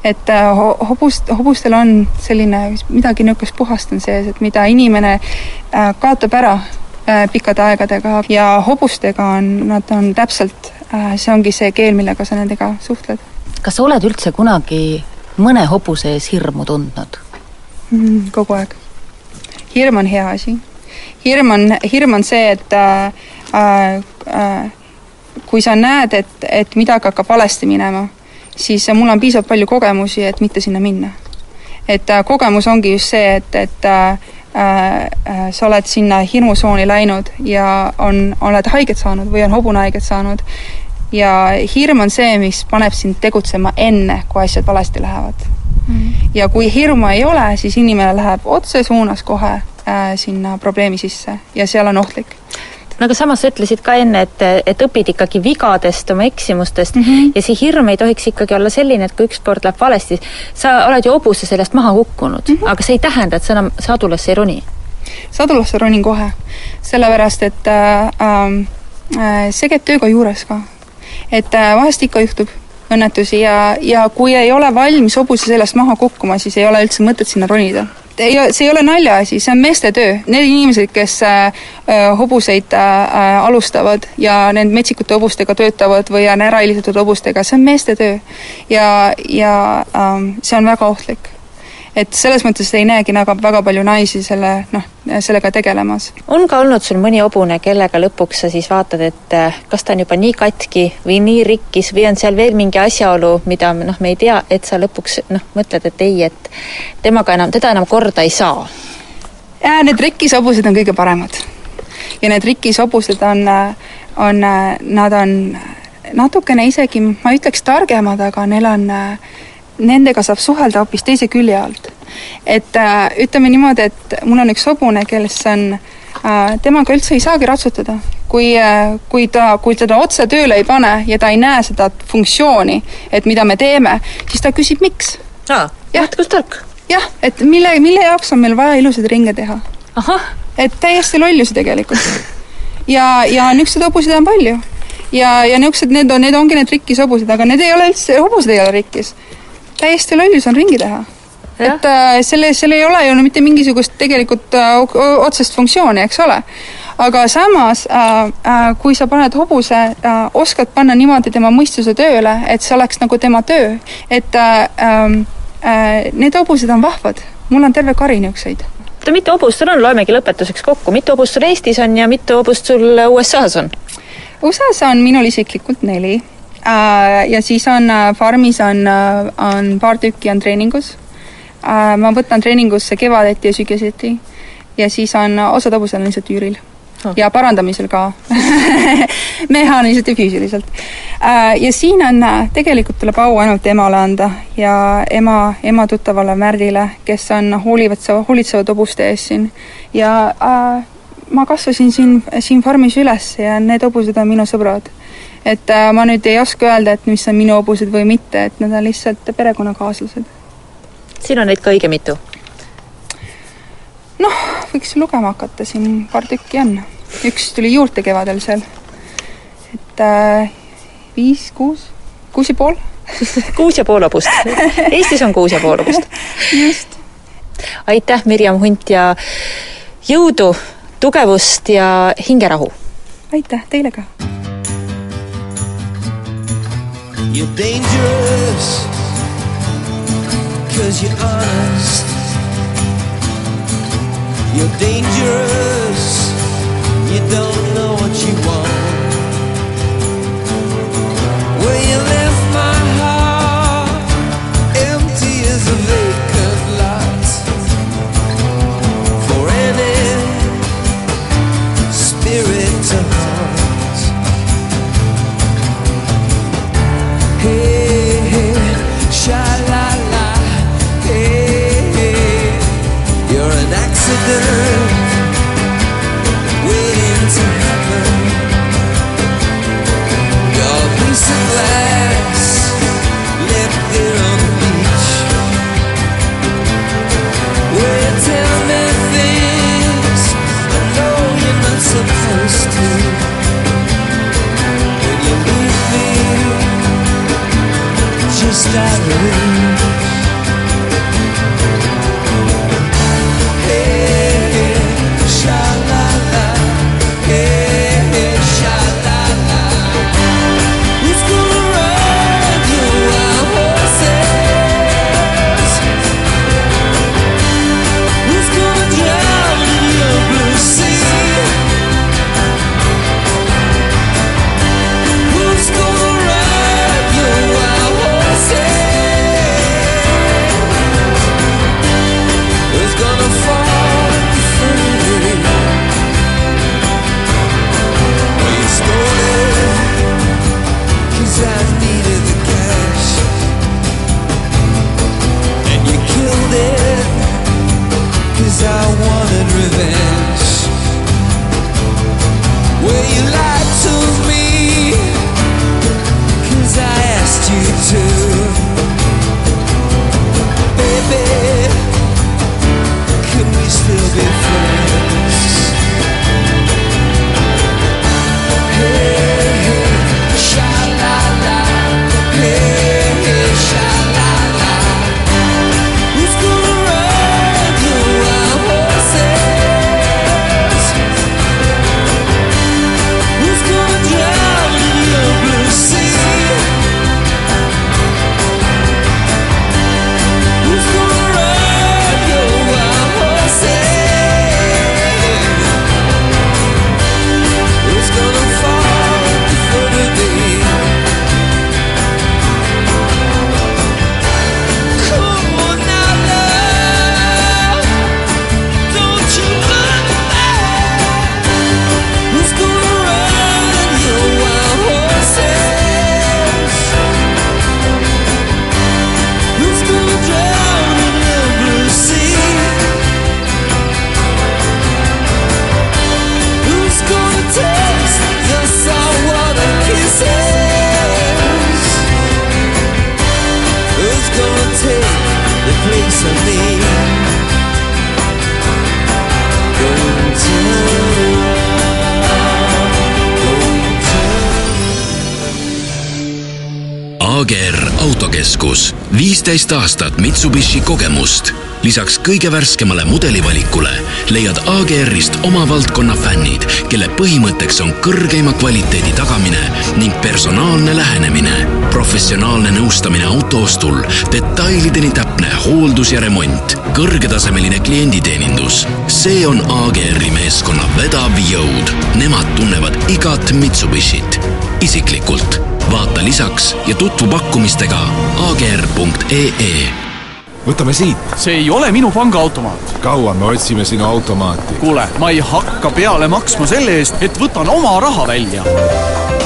et äh, hobust, hobustel on selline midagi niisugust puhast on sees, et mida inimene äh, kaotab ära Äh, pikkade aegadega ja hobustega on, nad on täpselt, äh, see ongi see keel, millega sa nendega suhtled. kas sa oled üldse kunagi mõne hobuse ees hirmu tundnud mm,? Kogu aeg. Hirm on hea asi. hirm on, hirm on see, et äh, äh, kui sa näed, et, et midagi hakkab valesti minema, siis mul on piisavalt palju kogemusi, et mitte sinna minna. et äh, kogemus ongi just see, et, et äh, Äh, äh, sa oled sinna hirmusooni läinud ja on, oled haiget saanud või on hobune haiget saanud ja hirm on see, mis paneb sind tegutsema enne, kui asjad valesti lähevad. Ja kui hirmu ei ole, siis inimene läheb otsesuunas kohe äh, sinna probleemi sisse ja seal on ohtlik no aga samas sa ütlesid ka enne, et, et õpid ikkagi vigadest, oma eksimustest mm -hmm. ja see hirm ei tohiks ikkagi olla selline, et kui ükskord läheb valesti, sa oled ju hobuse sellest maha kukkunud mm, -hmm. aga see ei tähenda, et sa enam sadulasse ei roni? sadulasse ronin kohe, sellepärast et äh, äh, see käib tööga juures ka. et äh, vahest ikka juhtub õnnetusi ja, ja kui ei ole valmis hobuse seljast maha kukkuma, siis ei ole üldse mõtet sinna ronida ei, see ei ole naljaasi, see on meeste töö. Need inimesed, kes äh, äh hobuseid äh, alustavad ja need metsikute hobustega töötavad või on ära helistatud hobustega, see on meeste töö. ja, ja ähm, see on väga ohtlik et selles mõttes ei näegi väga, väga palju naisi selle, noh, sellega tegelemas. on ka olnud sul mõni hobune, kellega lõpuks sa siis vaatad, et eh, kas ta on juba nii katki või nii rikkis või on seal veel mingi asjaolu, mida noh, me ei tea, et sa lõpuks noh, mõtled, et ei, et temaga enam, teda enam korda ei saa? Need rikkis hobused on kõige paremad. ja need rikkis hobused on, on, nad on natukene isegi, ma ei ütleks targemad, aga neil on äh, nendega saab suhelda hoopis teise külje alt. et äh, ütleme niimoodi, et mul on üks hobune, kes on äh,, temaga üldse ei saagi ratsutada. kui äh,, kui ta, kui teda otse tööle ei pane ja ta ei näe seda funktsiooni, et mida me teeme, siis ta küsib, miks. aa, jätkus tark. jah, et mille, mille jaoks on meil vaja ilusaid ringe teha. et täiesti lollusi tegelikult. ja, ja niisuguseid hobuseid on palju ja, ja niisugused, need on, need ongi need rikkis hobused, aga need ei ole üldse, hobused ei ole rikkis. Täiesti lollus on ringi teha. et äh, selle, seal ei ole ju no mitte mingisugust tegelikult äh, otsest funktsiooni, eks ole. aga samas äh,, äh, kui sa paned hobuse äh,, oskad panna niimoodi tema mõistuse tööle, et see oleks nagu tema töö, et äh, ähm, äh, need hobused on vahvad, mul on terve kari niisuguseid oota, mitu hobust sul on, loemegi lõpetuseks kokku, mitu hobust sul Eestis on ja mitu hobust sul USA-s on? USA-s on minul isiklikult neli ja siis on äh, farmis on, on paar tükki on treeningus äh,. ma võtan treeningusse kevadeti ja sügiseti ja siis on äh, osad hobused on lihtsalt üüril Oh. ja parandamisel ka mehaaniliselt ja füüsiliselt äh,. ja siin on, tegelikult tuleb au ainult emale anda ja ema, ema tuttavale Märdile, kes on hoolivad, hoolitsevad hobuste eest siin ja äh, ma kasvasin siin, siin farmis üles ja need hobused on minu sõbrad. Et äh, ma nüüd ei oska öelda, et mis on minu hobused või mitte, et nad on lihtsalt perekonnakaaslased. siin on neid ka õige mitu. noh, võiks lugema hakata, siin paar tükki on. üks tuli juurde kevadel seal. et äh, viis, kuus, kuus ja pool. kuus ja pool hobust. Eestis on kuus ja pool hobust. just. aitäh, Mirjam Hunt ja jõudu, tugevust ja hingerahu. aitäh teile ka. You're dangerous. Cause you're honest. You're dangerous. You don't know what you want. Well, you left waiting to happen. You're a piece of glass viisteist aastat Mitsubishi kogemust. lisaks kõige värskemale mudelivalikule leiad AGR-ist oma valdkonna fännid, kelle põhimõtteks on kõrgeima kvaliteedi tagamine ning personaalne lähenemine. professionaalne nõustamine auto ostul, detailideni täpne hooldus ja remont, kõrgetasemeline klienditeenindus. see on AGR-i meeskonna vedav jõud. Nemad tunnevad igat Mitsubishit isiklikult. Vaata lisaks ja tutvu pakkumistega agr.ee võtame siit. see ei ole minu pangaautomaat. kaua me otsime sinu automaati? kuule, ma ei hakka peale maksma selle eest, et võtan oma raha välja.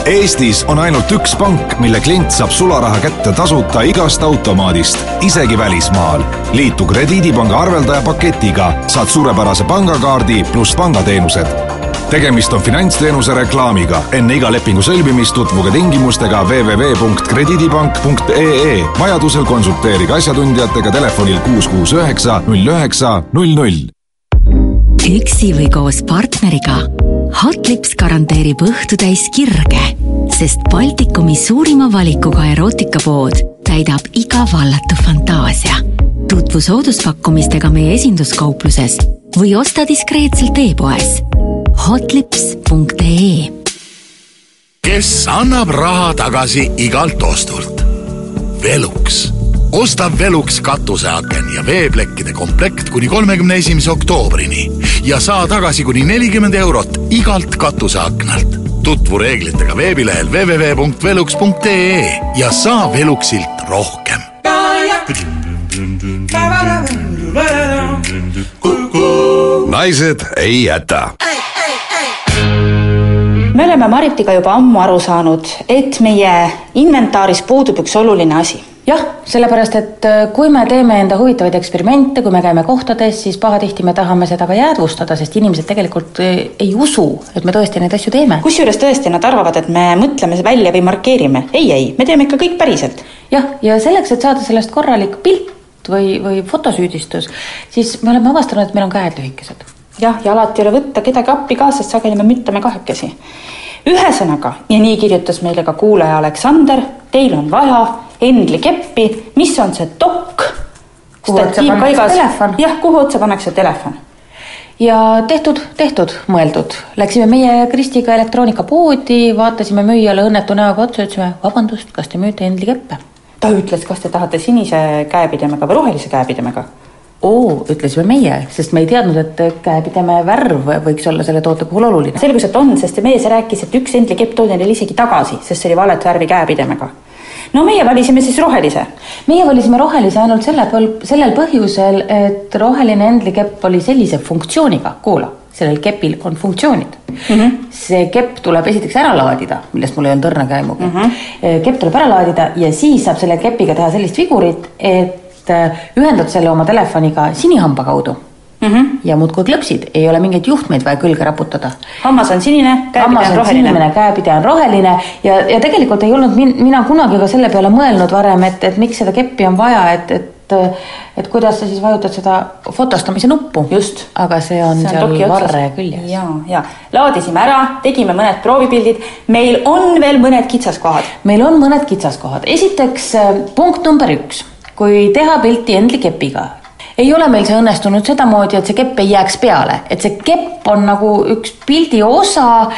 Eestis on ainult üks pank, mille klient saab sularaha kätte tasuta igast automaadist, isegi välismaal. liitu Krediidipanga arveldaja paketiga, saad suurepärase pangakaardi pluss pangateenused tegemist on finantsteenuse reklaamiga. enne iga lepingu sõlmimist tutvuge tingimustega www.krediidipank.ee. vajadusel konsulteerige asjatundjatega telefonil kuus kuus üheksa null üheksa null null. üksi või koos partneriga. Hotlips garanteerib õhtutäis kirge, sest Baltikumi suurima valikuga erootikapood täidab iga vallatu fantaasia. tutvu sooduspakkumistega meie esinduskaupluses või osta diskreetselt e-poes hotlips.ee kes annab raha tagasi igalt ostult? Velux. osta Velux katuseaken ja veeplekkide komplekt kuni kolmekümne esimese oktoobrini ja saa tagasi kuni nelikümmend eurot igalt katuseaknalt. tutvu reeglitega veebilehel www.velux.ee ja saa Veluxilt rohkem naised ei jäta. me oleme Maritiga juba ammu aru saanud, et meie inventaaris puudub üks oluline asi. jah, sellepärast et äh, kui me teeme enda huvitavaid eksperimente, kui me käime kohtades, siis pahatihti me tahame seda ka jäädvustada, sest inimesed tegelikult äh, ei usu, et me tõesti neid asju teeme. kusjuures tõesti, nad arvavad, et me mõtleme välja või markeerime. ei, ei, me teeme ikka kõik päriselt. jah, ja selleks, et saada sellest korralik pilt või, või fotosüüdistus, siis me oleme avastanud, et meil on käed lühikesed jah, ja alati ei ole võtta kedagi appi ka, sest sageli me müttame kahekesi. ühesõnaga, ja nii kirjutas meile ka kuulaja Aleksander, teil on vaja Endli keppi, mis on see dokk. Jah, kuhu otsa pannakse telefon. ja tehtud, tehtud, mõeldud. Läksime meie Kristiga elektroonikapoodi, vaatasime müüjale õnnetu näoga otsa, ütlesime vabandust, kas te müüte Endli keppe? Ta ütles, kas te tahate sinise käepidemega või rohelise käepidemega oo, ütlesime meie, sest me ei teadnud, et käepideme värv võiks olla selle toote puhul oluline. selgus, et on, sest mees rääkis, et üks Endli kepp toodi neile isegi tagasi, sest see oli valet värvi käepidemega. no meie valisime siis rohelise. meie valisime rohelise ainult selle põl-, sellel põhjusel, et roheline Endli kepp oli sellise funktsiooniga, kuula, sellel kepil on funktsioonid mm. -hmm. see kepp tuleb esiteks ära laadida, millest mul ei olnud õrna ka aimugi mm. -hmm. kepp tuleb ära laadida ja siis saab selle kepiga teha sellist vigurit, et äh, ühendad selle oma telefoniga sinihamba kaudu mm. -hmm. ja muudkui klõpsid, ei ole mingeid juhtmeid vaja külge raputada. hammas on sinine, käepide hammas on roheline. käepide on roheline ja, ja tegelikult ei olnud min, mina kunagi ka selle peale mõelnud varem, et, et miks seda keppi on vaja, et, et et kuidas sa siis vajutad seda fotostamise nuppu. just. aga see on, See on seal varre küljes. ja, ja laadisime ära, tegime mõned proovipildid, meil on veel mõned kitsaskohad. meil on mõned kitsaskohad, esiteks äh, punkt number üks, kui teha pilti Endli kepiga, ei ole meil see õnnestunud sedamoodi, et see kepp ei jääks peale, et see kepp on nagu üks pildi osa.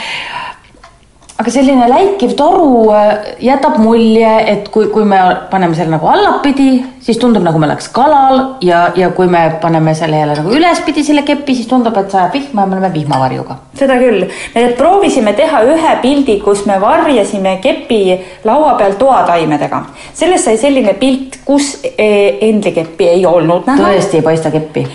Aga selline läikiv toru äh, jätab mulje, et kui, kui me paneme selle nagu allapidi, siis tundub nagu me oleks kalal ja, ja kui me paneme selle jälle nagu ülespidi, selle kepi, siis tundub, et sajab vihma ja me oleme vihmavarjuga. seda küll, me proovisime teha ühe pildi, kus me varjasime kepi laua peal toataimedega. sellest sai selline pilt, kus eh, Endli keppi ei olnud näha. tõesti ei paista keppi.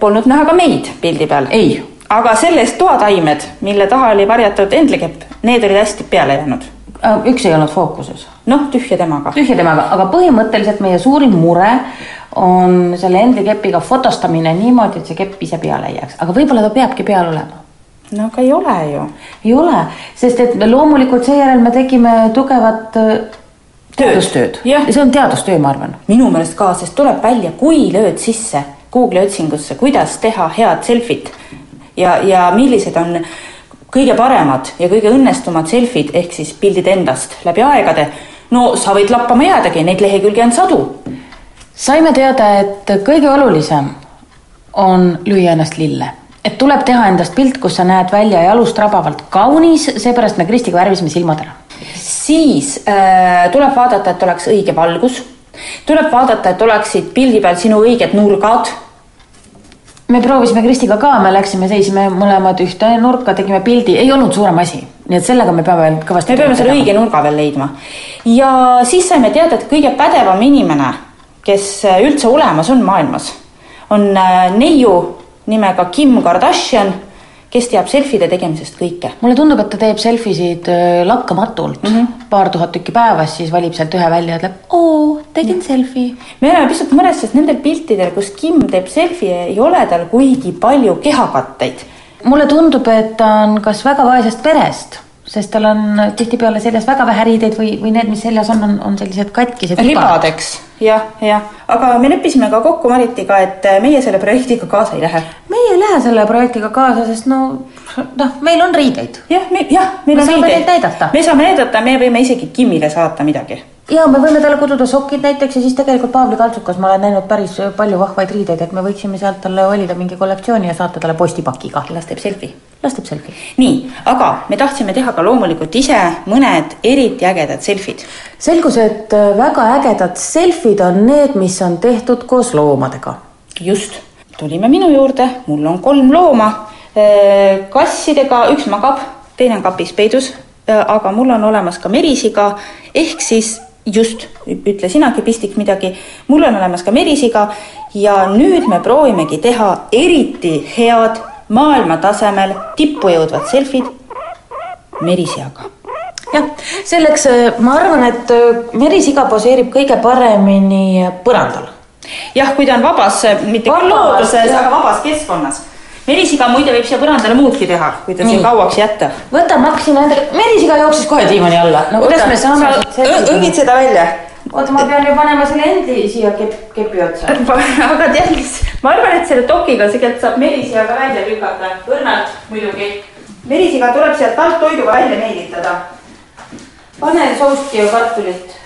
Polnud näha ka meid pildi peal. ei. Aga sellest toataimed, mille taha oli varjatud Endli kepp, need olid hästi peale jäänud. üks ei olnud fookuses. noh, tühja temaga. tühja temaga, aga põhimõtteliselt meie suurim mure on selle Endli kepiga fotostamine niimoodi, et see kepp ise peale ei jääks, aga võib-olla ta peabki peal olema. no aga ei ole ju. ei ole, sest et loomulikult seejärel me tegime tugevat äh, teadustööd. ja see on teadustöö, ma arvan. minu meelest ka, sest tuleb välja, kui lööd sisse Google'i otsingusse, kuidas teha head selfit ja, ja millised on kõige paremad ja kõige õnnestumad selfid ehk siis pildid endast läbi aegade. no sa võid lappama jäädagi, neid lehekülgi on sadu. saime teada, et kõige olulisem on lüüa ennast lille. et tuleb teha endast pilt, kus sa näed välja jalust rabavalt kaunis, seepärast me Kristiga värvisime silmad ära. siis äh, tuleb vaadata, et oleks õige valgus, tuleb vaadata, et oleksid pildi peal sinu õiged nurgad, me proovisime Kristiga ka, me läksime, seisime mõlemad ühte nurka, tegime pildi, ei olnud suurem asi. nii et sellega me peame veel kõvasti me peame selle õige nurga veel leidma. ja siis saime teada, et kõige pädevam inimene, kes üldse olemas on maailmas, on äh, neiu nimega Kim Kardashian, kes teab selfide tegemisest kõike. mulle tundub, et ta teeb selfisid äh, lakkamatult mm, -hmm. paar tuhat tükki päevas, siis valib sealt ühe välja ja ütleb, oo, tegin selfie. me oleme pisut mures, sest nendel piltidel, kus Kim teeb selfie, ei ole tal kuigi palju kehakatteid. mulle tundub, et ta on kas väga vaesest perest, sest tal on tihtipeale seljas väga vähe riideid või, või need, mis seljas on, on, on sellised katkised ribadeks, jah, jah, aga me leppisime ka kokku Maritiga, et meie selle projektiga kaasa ei lähe. Meie ei lähe selle projektiga kaasa, sest no noh, meil on riideid. jah, me, jah, meil Me on riideid me saame näidata, me võime isegi Kimile saata midagi. ja me võime talle kududa sokid näiteks ja siis tegelikult Paavli kaltsukas ma olen näinud päris palju vahvaid riideid, et me võiksime sealt talle valida mingi kollektsiooni ja saata talle postipakiga. las teeb selfie. las teeb selfie. nii, aga me tahtsime teha ka loomulikult ise mõned eriti ägedad selfid. selgus, et väga ägedad selfid on need, mis on tehtud koos loomadega. just, tulime minu juurde, mul on kolm looma, kassidega, üks magab, teine on kapis peidus, aga mul on olemas ka merisiga, ehk siis just, ütle sinagi pistik midagi, mul on olemas ka merisiga ja nüüd me proovimegi teha eriti head maailma tasemel tippu jõudvat selfid merisiaga. jah, selleks äh, ma arvan, et äh, merisiga poseerib kõige paremini põrandal. jah, kui ta on vabas, mitte küll looduses, aga vabas keskkonnas. merisiga muide võib siia põrandale muudki teha, kui ta siin Nii. kauaks jätta. võta, ma hakkasin endale, merisiga jooksis kohe diivani alla. no kuidas me saame õngid seda välja. oota, ma pean ju panema selle endi siia kepp, kepi otsa. aga tead, mis, ma arvan, et selle tokiga tegelikult saab merisiaga välja lükata, õrnalt muidugi. merisiga tuleb sealt alt toiduga välja meelitada. pane sousti ja kartulit.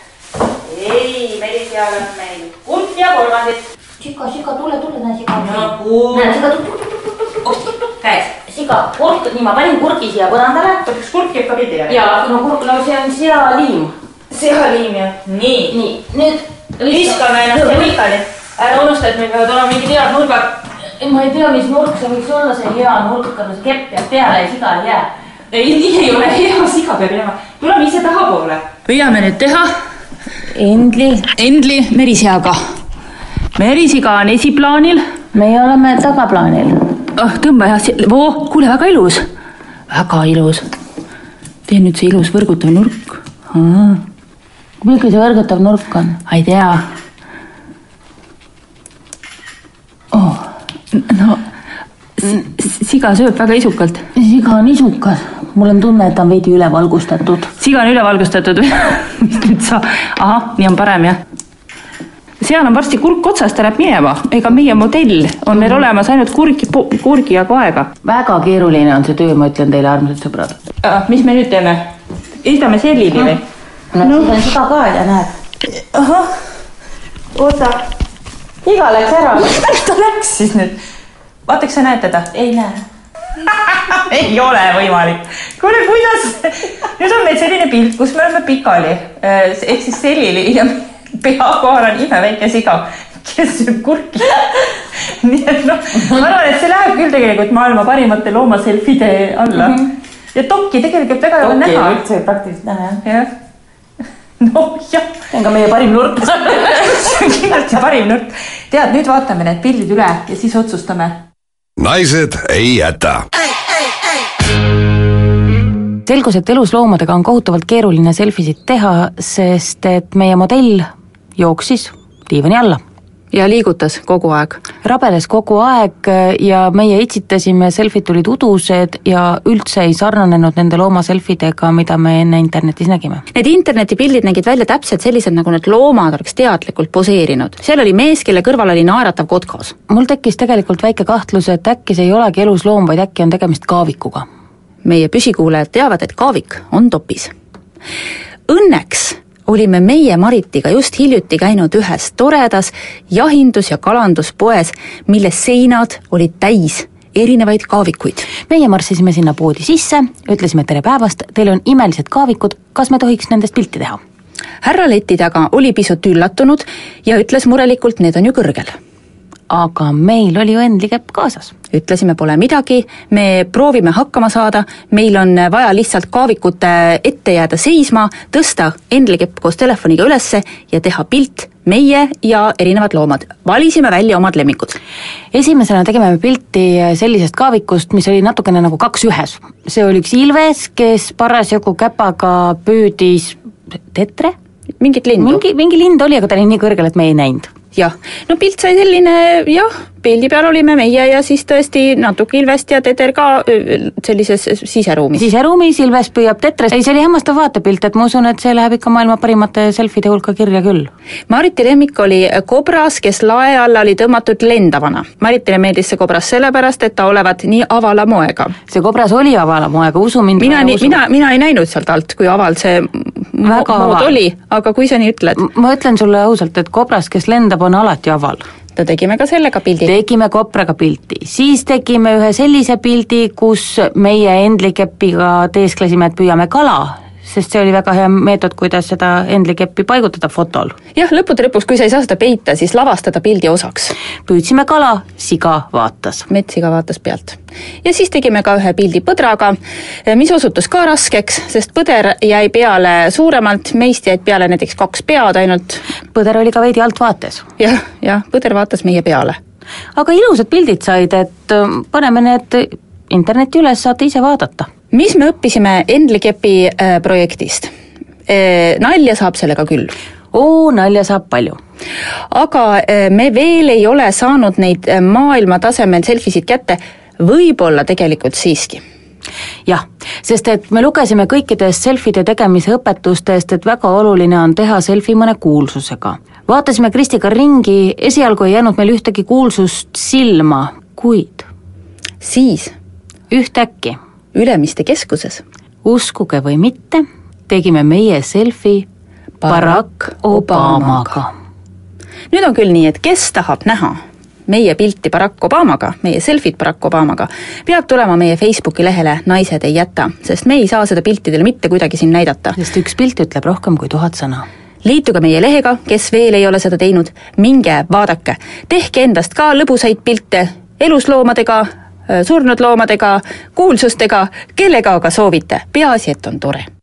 ei, merisial on meil kurk ja kolmandid. siga, siga, tule, tule, näe siga. Nagu- näe siga, käes, siga, kurk, nii ma panin kurgi siia põrandale. kas kurk jääb ka pildi järgi? ja no kurk, no see on sealiim. sealiim jah. nii. nii, nüüd viskame ennast siia pikali. ära unusta, et meil peavad olema mingid head nurgad. ma ei tea, mis nurk see võiks olla, see hea nurk on, see kepp jääb peale ja siga ei jää. ei, nii ei ole hea, siga peab jääma. tuleme ise tahapoole. püüame nüüd teha Endli. Endli merisiaga. merisiga on esiplaanil. meie oleme tagaplaanil. oh, tõmba jah, voo, kuule, väga ilus. väga ilus. tee nüüd see ilus võrgutav nurk. milline see võrgutav nurk on? ei tea. oh, no siga sööb väga isukalt. siga on isukas, mul on tunne, et ta on veidi ülevalgustatud. siga on ülevalgustatud mis nüüd sa, ahah, nii on parem jah. seal on varsti kurk otsas, ta läheb minema, ega meie modell on meil olemas ainult kurgi, kurgi jagu aega. väga keeruline on see töö, ma ütlen teile, armsad sõbrad. mis me nüüd teeme? ehitame sellini või? no siis on siga ka ja näed. ahah, oota, iga läks ära, kus ta läks siis nüüd? vaata, kas sa näed teda? ei näe. ei ole võimalik. kuule, kuidas, nüüd on meil selline pilt, kus me oleme pikali, ehk siis selili ja pea kohal on imeväike siga, kes sööb kurki. nii et noh, ma arvan, et see läheb küll tegelikult maailma parimate loomaselfide alla mm. -hmm. ja dokki tegelikult väga ei ole näha üldse praktiliselt näha jah. jah, noh jah. see on ka meie parim nurk. see on kindlasti parim nurk. tead, nüüd vaatame need pildid üle ja siis otsustame naised ei jäta. selgus, et elusloomadega on kohutavalt keeruline selfisid teha, sest et meie modell jooksis diivani alla. Ja liigutas kogu aeg. rabeles kogu aeg ja meie itsitasime, selfid tulid udused ja üldse ei sarnanenud nende looma selfidega, mida me enne internetis nägime. Need internetipildid nägid välja täpselt sellised, nagu need loomad oleks teadlikult poseerinud. seal oli mees, kelle kõrval oli naeratav kotkas. mul tekkis tegelikult väike kahtlus, et äkki see ei olegi elusloom, vaid äkki on tegemist kaavikuga. meie püsikuulajad teavad, et kaavik on topis. Õnneks olime meie Maritiga just hiljuti käinud ühes toredas jahindus- ja kalanduspoes, mille seinad olid täis erinevaid kaavikuid. meie marssisime sinna poodi sisse, ütlesime tere päevast, teil on imelised kaavikud, kas me tohiks nendest pilti teha? härra leti taga oli pisut üllatunud ja ütles murelikult, need on ju kõrgel aga meil oli ju Endlikepp kaasas. ütlesime, pole midagi, me proovime hakkama saada, meil on vaja lihtsalt kaavikute ette jääda seisma, tõsta Endlikepp koos telefoniga ülesse ja teha pilt meie ja erinevad loomad. valisime välja omad lemmikud. esimesena tegime me pilti sellisest kaavikust, mis oli natukene nagu kaks ühes. see oli üks ilves, kes parasjagu käpaga püüdis tetre? mingit lindu? mingi, mingi lind oli, aga ta oli nii kõrgel, et me ei näinud jah, no pilt sai selline jah, pildi peal olime meie ja siis tõesti natuke Ilvest ja Teder ka sellises siseruumis. siseruumis Ilves püüab tetrest, ei see oli hämmastav vaatepilt, et ma usun, et see läheb ikka maailma parimate selfide hulka kirja küll. Mariti lemmik oli kobras, kes lae alla oli tõmmatud lendavana. Maritile meeldis see kobras sellepärast, et ta olevat nii avala moega. see kobras oli avala moega, usu mind. mina nii, mina, mina ei näinud sealt alt, kui aval see mood oli, aga kui sa nii ütled. ma ütlen sulle ausalt, et kobras, kes lendab, on alati aval. No tegime ka sellega pildi. tegime kopraga pilti, siis tegime ühe sellise pildi, kus meie Endlikepiga teesklesime, et püüame kala, sest see oli väga hea meetod, kuidas seda Endlikeppi paigutada fotol. jah, lõppude lõpuks, kui sa ei saa seda peita, siis lavastada pildi osaks. püüdsime kala, siga vaatas. metssiga vaatas pealt. ja siis tegime ka ühe pildi põdraga, mis osutus ka raskeks, sest põder jäi peale suuremalt, meist jäid peale näiteks kaks pead ainult. põder oli ka veidi altvaates. jah, jah, põder vaatas meie peale. aga ilusad pildid said, et äh, paneme need internetti üles, saate ise vaadata. Mis me õppisime Endlikepi äh, projektist? Nalja saab sellega küll. oo, nalja saab palju. aga äh, me veel ei ole saanud neid äh, maailma tasemel selfisid kätte, võib-olla tegelikult siiski jah, sest et me lugesime kõikidest selfide tegemise õpetustest, et väga oluline on teha selfie mõne kuulsusega. vaatasime Kristiga ringi, esialgu ei jäänud meil ühtegi kuulsust silma, kuid siis ühtäkki Ülemiste keskuses uskuge või mitte, tegime meie selfie Barack Obamaga. nüüd on küll nii, et kes tahab näha meie pilti Barack Obamaga, meie selfit Barack Obamaga, peab tulema meie Facebooki lehele Naised ei jäta, sest me ei saa seda pilti teile mitte kuidagi siin näidata. sest üks pilt ütleb rohkem kui tuhat sõna. liituge meie lehega, kes veel ei ole seda teinud, minge vaadake, tehke endast ka lõbusaid pilte elusloomadega, surnud loomadega, kuulsustega, kellega aga soovite, peaasi, et on tore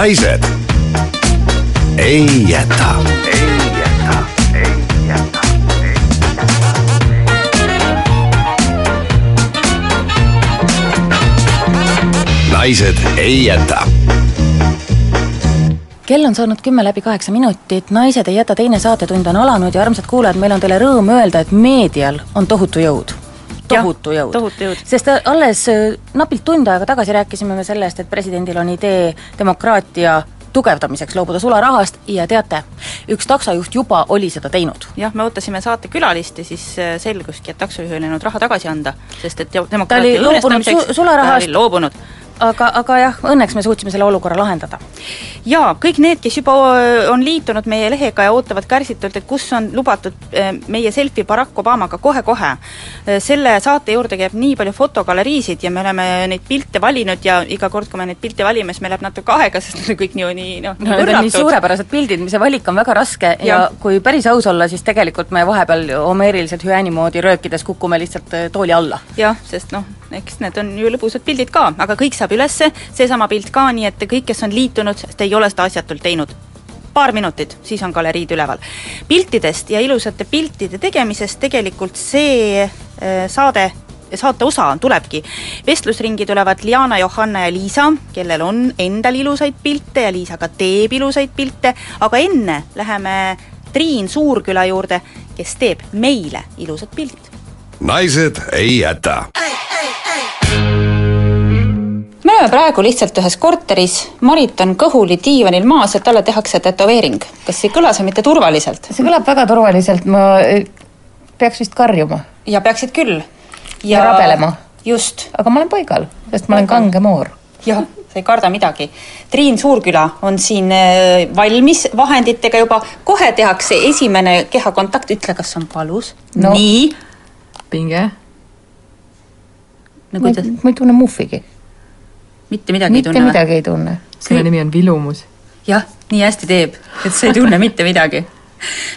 naised ei jäta. naised ei jäta. kell on saanud kümme läbi kaheksa minutit, Naised ei jäta teine saatetund on alanud ja armsad kuulajad, meil on teile rõõm öelda, et meedial on tohutu jõud. Tohutu jõud. tohutu jõud. sest alles äh, napilt tund aega tagasi rääkisime me sellest, et presidendil on idee demokraatia tugevdamiseks loobuda sularahast ja teate, üks taksojuht juba oli seda teinud. jah, me ootasime saatekülalist ja siis äh, selguski, et taksojuhil ei olnud raha tagasi anda, sest et ta oli demokraatia loobunud õõnestamiseks su- sularahast. Aga, aga jah, õnneks me suutsime selle olukorra lahendada. jaa, kõik need, kes juba on liitunud meie lehega ja ootavad kärsitult, et kus on lubatud meie selfie Barack Obamaga kohe-kohe, selle saate juurde käib nii palju fotogaleriisid ja me oleme neid pilte valinud ja iga kord, kui me neid pilte valime, siis meil läheb natuke aega, sest need on kõik nii, nii noh, no need on nii suurepärased pildid, see valik on väga raske ja, ja kui päris aus olla, siis tegelikult me vahepeal homeeriliselt hüääni moodi röökides kukume lihtsalt tooli alla. jah, sest noh, eks need on ju lõbusad pildid ka, aga kõik saab ülesse, seesama pilt ka, nii et kõik, kes on liitunud, sest ei ole seda asjatult teinud, paar minutit, siis on galeriid üleval. piltidest ja ilusate piltide tegemisest tegelikult see äh, saade saate osa tulebki. vestlusringi tulevad Liana, Johanna ja Liisa, kellel on endal ilusaid pilte ja Liisa ka teeb ilusaid pilte, aga enne läheme Triin Suurküla juurde, kes teeb meile ilusad pildid. naised ei jäta oleme praegu lihtsalt ühes korteris, Marit on kõhuli diivanil maas ja talle tehakse tätoveering. kas ei kõla see mitte turvaliselt? see kõlab väga turvaliselt, ma äh, peaks vist karjuma. ja peaksid küll. ja rabelema. just. aga ma olen paigal, sest ma olen kange moor. jah, sa ei karda midagi. Triin Suurküla on siin äh, valmis vahenditega juba, kohe tehakse esimene kehakontakt, ütle, kas on valus No. nii. pinge. no kuidas? ma ei tunne muhvigi. Mitte midagi mitte ei tunne? midagi ei tunne. selle nimi on vilumus. jah, nii hästi teeb, et sa ei tunne mitte midagi.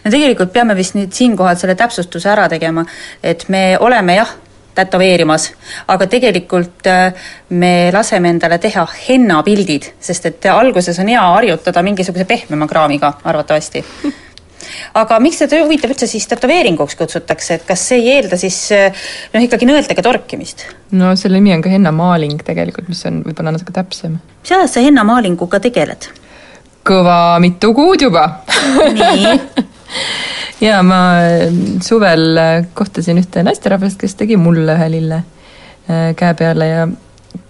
no tegelikult peame vist nüüd siinkohal selle täpsustuse ära tegema, et me oleme jah, tätoveerimas, aga tegelikult äh, me laseme endale teha hennapildid, sest et alguses on hea harjutada mingisuguse pehmema kraamiga arvatavasti. Aga miks seda huvitav üldse siis tätoveeringuks kutsutakse, et kas see ei eelda siis äh, noh, ikkagi nõeltega torkimist? no selle nimi on ka hennamaaling tegelikult, mis on võib-olla natuke täpsem. mis ajast sa hennamaalinguga tegeled? kõva mitu kuud juba. nii ja ma äh, suvel äh, kohtasin ühte naisterahvast, kes tegi mulle ühe lille käe peale ja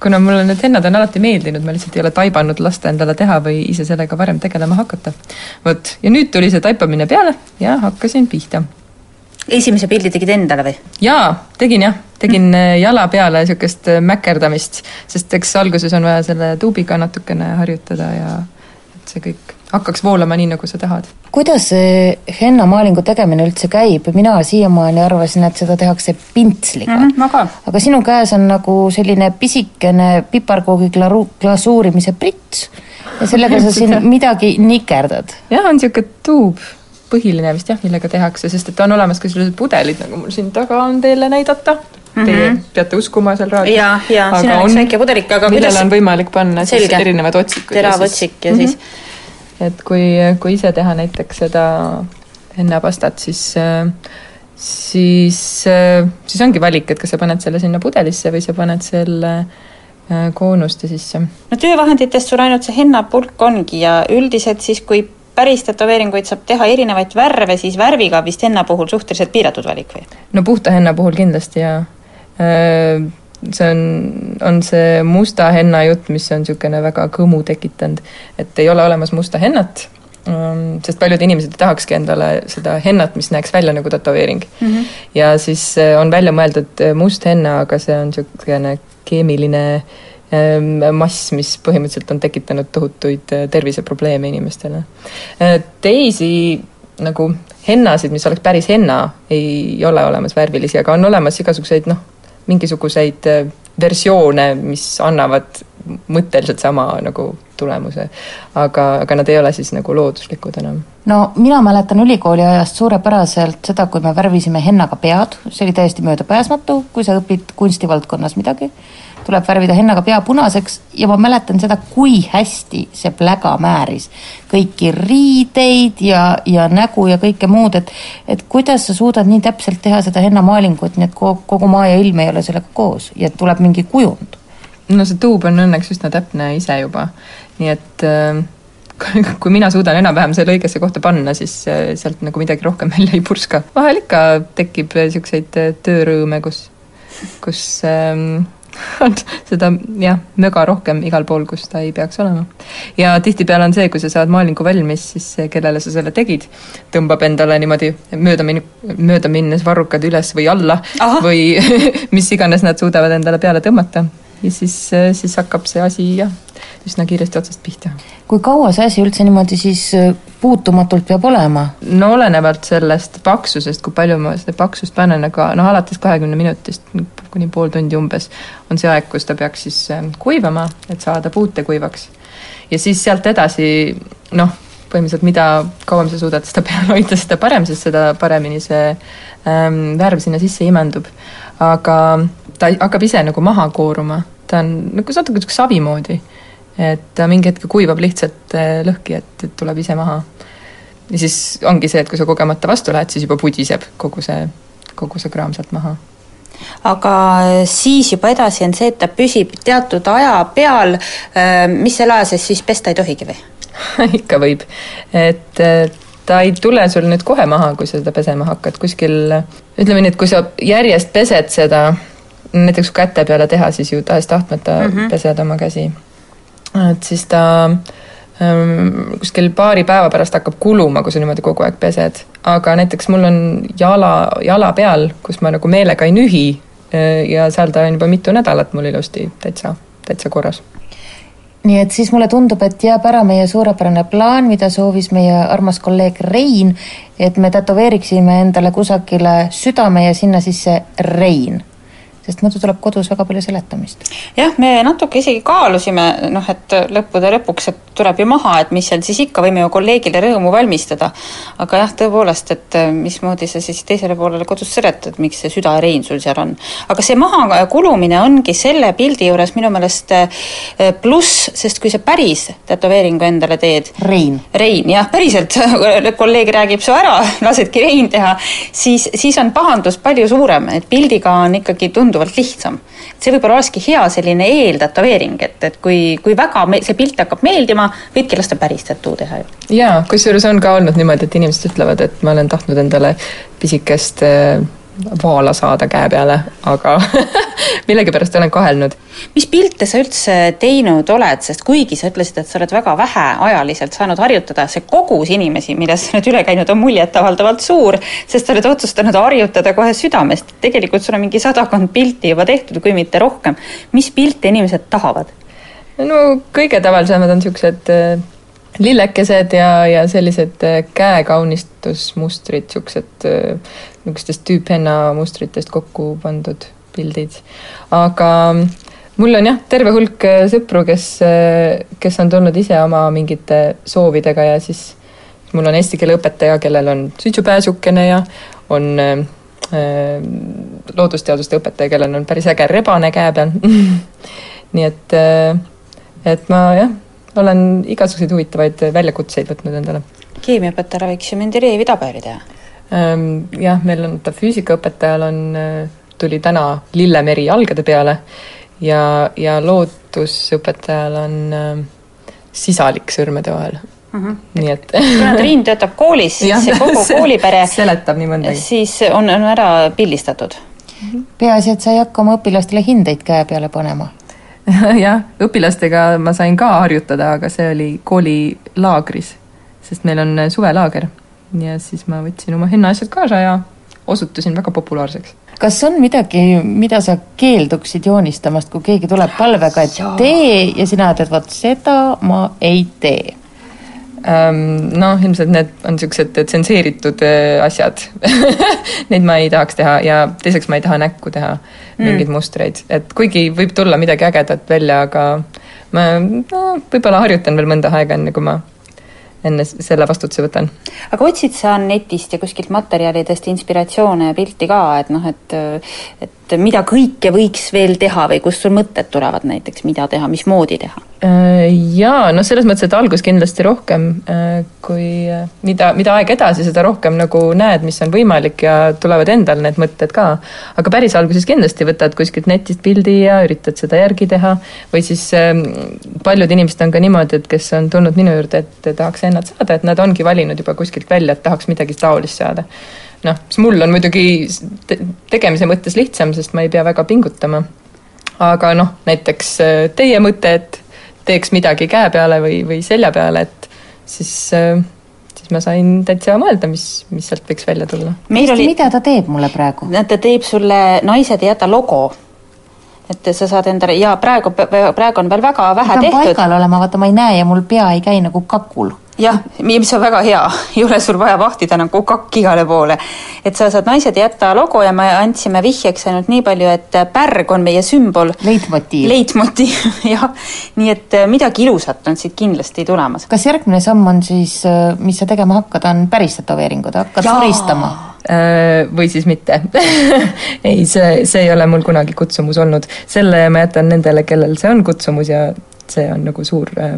kuna mulle need hennad on alati meeldinud, ma lihtsalt ei ole taibanud lasta endale teha või ise sellega varem tegelema hakata. vot, ja nüüd tuli see taipamine peale ja hakkasin pihta. esimese pildi tegid endale või? jaa, tegin jah, tegin mm. jala peale niisugust äh, mäkerdamist, sest eks alguses on vaja selle tuubiga natukene harjutada ja et see kõik hakkaks voolama nii, nagu sa tahad. kuidas see hennamaalingu tegemine üldse käib, mina siiamaani arvasin, et seda tehakse pintsliga mm. -hmm, aga sinu käes on nagu selline pisikene piparkoogi glaru-, glasuurimise prits ja sellega sa siin midagi nikerdad. jah, on niisugune tuub, põhiline vist jah, millega tehakse, sest et on olemas ka sellised pudelid, nagu mul siin taga on teile näidata mm. -hmm. Teie peate uskuma seal raadios. ja, ja siin on üks väike pudelik, aga millele kuidas on võimalik panna siis Selge. erinevad otsikud. terav otsik ja siis et kui, kui ise teha näiteks seda hennapastat, siis äh, siis, äh, siis ongi valik, et kas sa paned selle sinna pudelisse või sa paned selle äh, koonuste sisse. no töövahenditest sul ainult see hennapulk ongi ja üldiselt siis, kui päris tätoveeringuid saab teha erinevaid värve, siis värviga vist henna puhul suhteliselt piiratud valik või? no puhta henna puhul kindlasti jaa. See on, on see musta henna jutt, mis on niisugune väga kõmu tekitanud, et ei ole olemas musta hennat, sest paljud inimesed ei tahakski endale seda hennat, mis näeks välja nagu tätoveering mm. -hmm. ja siis äh, on välja mõeldud äh, must henna, aga see on niisugune keemiline ähm, mass, mis põhimõtteliselt on tekitanud tohutuid äh, terviseprobleeme inimestele. Teisi nagu hennasid, mis oleks päris henna, ei ole olemas värvilisi, aga on olemas igasuguseid noh, mingisuguseid äh, versioone, mis annavad mõtteliselt sama nagu tulemuse. aga, aga nad ei ole siis nagu looduslikud enam. no mina mäletan ülikooli ajast suurepäraselt seda, kui me värvisime hennaga pead, see oli täiesti möödapääsmatu, kui sa õpid kunstivaldkonnas midagi, tuleb värvida hennaga pea punaseks ja ma mäletan seda, kui hästi see pläga määris. Kõiki riideid ja, ja nägu ja kõike muud, et et kuidas sa suudad nii täpselt teha seda hennamaalingut, nii et kogu, kogu maa ja ilm ei ole sellega koos ja tuleb mingi kujund? No see tuub on õnneks üsna täpne ise juba, nii et äh, kui mina suudan enam-vähem selle õigesse kohta panna, siis äh, sealt nagu midagi rohkem välja ei purska. vahel ikka tekib niisuguseid äh, töörõõme, kus, kus ähm, seda jah, möga rohkem igal pool, kus ta ei peaks olema. ja tihtipeale on see, kui sa saad maalingu valmis, siis see, kellele sa selle tegid, tõmbab endale niimoodi mööda min-, mööda minnes varrukad üles või alla Aha. või mis iganes nad suudavad endale peale tõmmata. ja siis, siis hakkab see asi jah, üsna kiiresti otsast pihta. kui kaua see asi üldse niimoodi siis äh, puutumatult peab olema? no olenevalt sellest paksusest, kui palju ma seda paksust panen, aga noh, alates kahekümne minutist kuni pool tundi umbes on see aeg, kus ta peaks siis ähm, kuivama, et saada puutekuivaks. ja siis sealt edasi noh, põhimõtteliselt mida kauem sa suudad seda peal hoida, seda parem, sest seda paremini see ähm, värv sinna sisse imendub. aga ta hakkab ise nagu maha kooruma, ta on nagu natuke niisugune savi moodi et ta mingi hetk kuivab lihtsalt äh, lõhki, et, et tuleb ise maha. ja siis ongi see, et kui sa kogemata vastu lähed, siis juba pudiseb kogu see, kogu see kraam sealt maha aga siis juba edasi on see, et ta püsib teatud aja peal, mis selle aja sees siis pesta ei tohigi või? ikka võib, et ta ei tule sul nüüd kohe maha, kui sa seda pesema hakkad, kuskil ütleme nii, et kui sa järjest pesed seda, näiteks käte peale teha, siis ju tahes-tahtmata mm -hmm. pesed oma käsi. Et siis ta ähm, kuskil paari päeva pärast hakkab kuluma, kui sa niimoodi kogu aeg pesed. aga näiteks mul on jala, jala peal, kus ma nagu meelega ei nühi äh, ja seal ta on juba mitu nädalat mul ilusti täitsa, täitsa korras nii et siis mulle tundub, et jääb ära meie suurepärane plaan, mida soovis meie armas kolleeg Rein, et me tätoveeriksime endale kusagile südame ja sinna sisse Rein sest muidu tuleb kodus väga palju seletamist. jah, me natuke isegi kaalusime, noh et lõppude lõpuks, et tuleb ju maha, et mis seal siis ikka, võime ju kolleegile rõõmu valmistada. aga jah, tõepoolest, et äh, mismoodi sa siis teisele poolele kodus seletad, miks see süda Rein sul seal on. aga see maha kulumine ongi selle pildi juures minu meelest äh, pluss, sest kui sa päris tätoveeringu endale teed Rein. Rein, jah, päriselt, kolleeg räägib su ära, lasedki Rein teha, siis, siis on pahandus palju suurem, et pildiga on ikkagi tunduvalt lihtsam. see võib-olla olekski hea selline eeltätoveering, et, et kui, kui väga me, see pilt hakkab meeldima, võidki lasta päris tattoo teha ju. jaa, kusjuures on ka olnud niimoodi, et inimesed ütlevad, et ma olen tahtnud endale pisikest äh, vaala saada käe peale, aga millegipärast olen kahelnud. mis pilte sa üldse teinud oled, sest kuigi sa ütlesid, et sa oled väga väheajaliselt saanud harjutada, see kogus inimesi, millest sa oled üle käinud, on muljetavaldavalt suur, sest sa oled otsustanud harjutada kohe südamest. tegelikult sul on mingi sadakond pilti juba tehtud, kui mitte rohkem. mis pilte inimesed tahavad? no kõige tavalisemad on niisugused äh, lillekesed ja, ja sellised äh, käekaunistusmustrid, niisugused äh, niisugustest tüüphenna mustritest kokku pandud pildid. aga mul on jah, terve hulk äh, sõpru, kes, kes on tulnud ise oma mingite soovidega ja siis mul on eesti keele õpetaja, kellel on suitsupääsukene ja on äh, loodusteaduste õpetaja, kellel on päris äge rebane käe peal nii et, et ma jah, olen igasuguseid huvitavaid väljakutseid võtnud endale. keemiaõpetajale võiks ju Mendelejevi tabeli teha Ähm, jah, meil on, ta füüsikaõpetajal on, äh, tuli täna lillemeri jalgade peale ja, ja loodusõpetajal on äh, sisalik sõrmede vahel mm. -hmm. nii et kuna Triin töötab koolis, siis see kogu koolipere seletab nii mõndagi. siis on, on ära pildistatud. peaasi, et sa ei hakka oma õpilastele hindeid käe peale panema jah, õpilastega ma sain ka harjutada, aga see oli koolilaagris, sest meil on suvelaager ja siis ma võtsin oma hennaasjad kaasa ja osutusin väga populaarseks. kas on midagi, mida sa keelduksid joonistamast, kui keegi tuleb palvega, et tee ja sina ütled, vot seda ma ei tee? Noh, ilmselt need on niisugused tsenseeritud äh, asjad Neid ma ei tahaks teha ja teiseks ma ei taha näkku teha mm. mingeid mustreid, et kuigi võib tulla midagi ägedat välja, aga ma no, võib-olla harjutan veel mõnda aega, enne kui ma enne selle vastutuse võtan. aga otsid sa netist ja kuskilt materjalidest inspiratsioone ja pilti ka, et noh, et et mida kõike võiks veel teha või kust sul mõtted tulevad näiteks, mida teha, mismoodi teha? Äh, Jaa, no selles mõttes, et algus kindlasti rohkem, äh, kui äh, mida, mida aeg edasi, seda rohkem nagu näed, mis on võimalik ja tulevad endal need mõtted ka. aga päris alguses kindlasti võtad kuskilt netist pildi ja üritad seda järgi teha või siis ähm, paljud inimesed on ka niimoodi, et kes on tulnud minu juurde, et tahaks hennat saada, et nad ongi valinud juba kuskilt välja, et tahaks midagi taolist saada. noh, siis mul on muidugi te tegemise mõttes lihtsam, sest ma ei pea väga pingutama. aga noh, näiteks teie mõte, et teeks midagi käe peale või, või selja peale, et siis, siis ma sain täitsa mõelda, mis, mis sealt võiks välja tulla. oli mida ta teeb mulle praegu? ta teeb sulle Naised ei jäta logo. et sa saad endale ja praegu, praegu on veel väga vähe tehtud. paigal olema, vaata ma ei näe ja mul pea ei käi nagu kakul. Jah, mis on väga hea, ei ole sul vaja vahtida nagu kakk igale poole. et sa saad Naised ei jäta logo ja me andsime vihjeks ainult nii palju, et pärg on meie sümbol. leitmotiiv. leitmotiiv, jah. nii et midagi ilusat on siit kindlasti tulemas. kas järgmine samm on siis, mis sa tegema hakkad, on päris tätoveeringud, hakkad Jaa. soristama? Äh, või siis mitte ei, see, see ei ole mul kunagi kutsumus olnud. selle ma jätan nendele, kellel see on kutsumus ja see on nagu suur äh,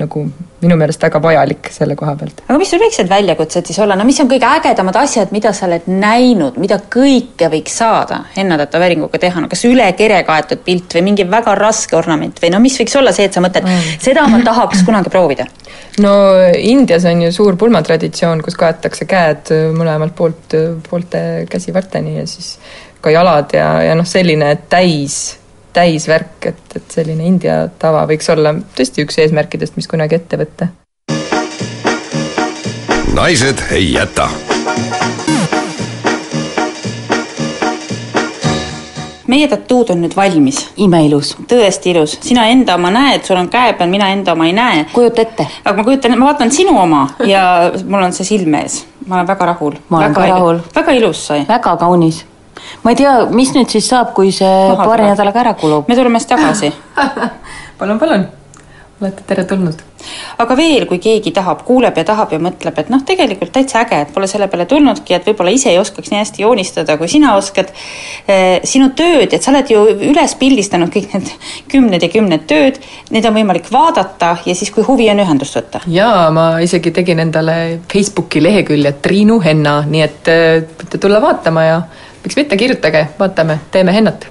nagu minu meelest väga vajalik selle koha pealt. aga mis sul võiksid väljakutsed siis olla, no mis on kõige ägedamad asjad, mida sa oled näinud, mida kõike võiks saada hennatätoveeringuga teha, no kas üle kere kaetud pilt või mingi väga raske ornament või no mis võiks olla see, et sa mõtled mm., seda ma tahaks kunagi proovida? no Indias on ju suur pulmatraditsioon, kus kaetakse käed mõlemalt poolt, poolte käsivarteni ja siis ka jalad ja, ja noh, selline täis täisvärk, et, et selline India tava võiks olla tõesti üks eesmärkidest, mis kunagi ette võtta. naised ei jäta. meie tattood on nüüd valmis. imeilus. tõesti ilus, sina enda oma näed, sul on käe peal, mina enda oma ei näe. kujuta ette. aga ma kujutan, ma vaatan sinu oma ja mul on see silme ees. ma olen väga rahul. ma olen ka rahul. väga ilus sai. väga kaunis. Ma ei tea, mis nüüd siis saab, kui see Maha paari tuleb. nädalaga ära kulub. me tuleme siis tagasi palun, palun, olete teretulnud. aga veel, kui keegi tahab, kuuleb ja tahab ja mõtleb, et noh, tegelikult täitsa äge, et pole selle peale tulnudki, et võib-olla ise ei oskaks nii hästi joonistada, kui sina oskad. sinu tööd, et sa oled ju üles pildistanud kõik need kümned ja kümned tööd, neid on võimalik vaadata ja siis, kui huvi on, ühendust võtta. jaa, ma isegi tegin endale Facebooki lehekülje Triinu Henna, nii et äh, võite tulla vaatama ja miks mitte, kirjutage, vaatame, teeme hennat.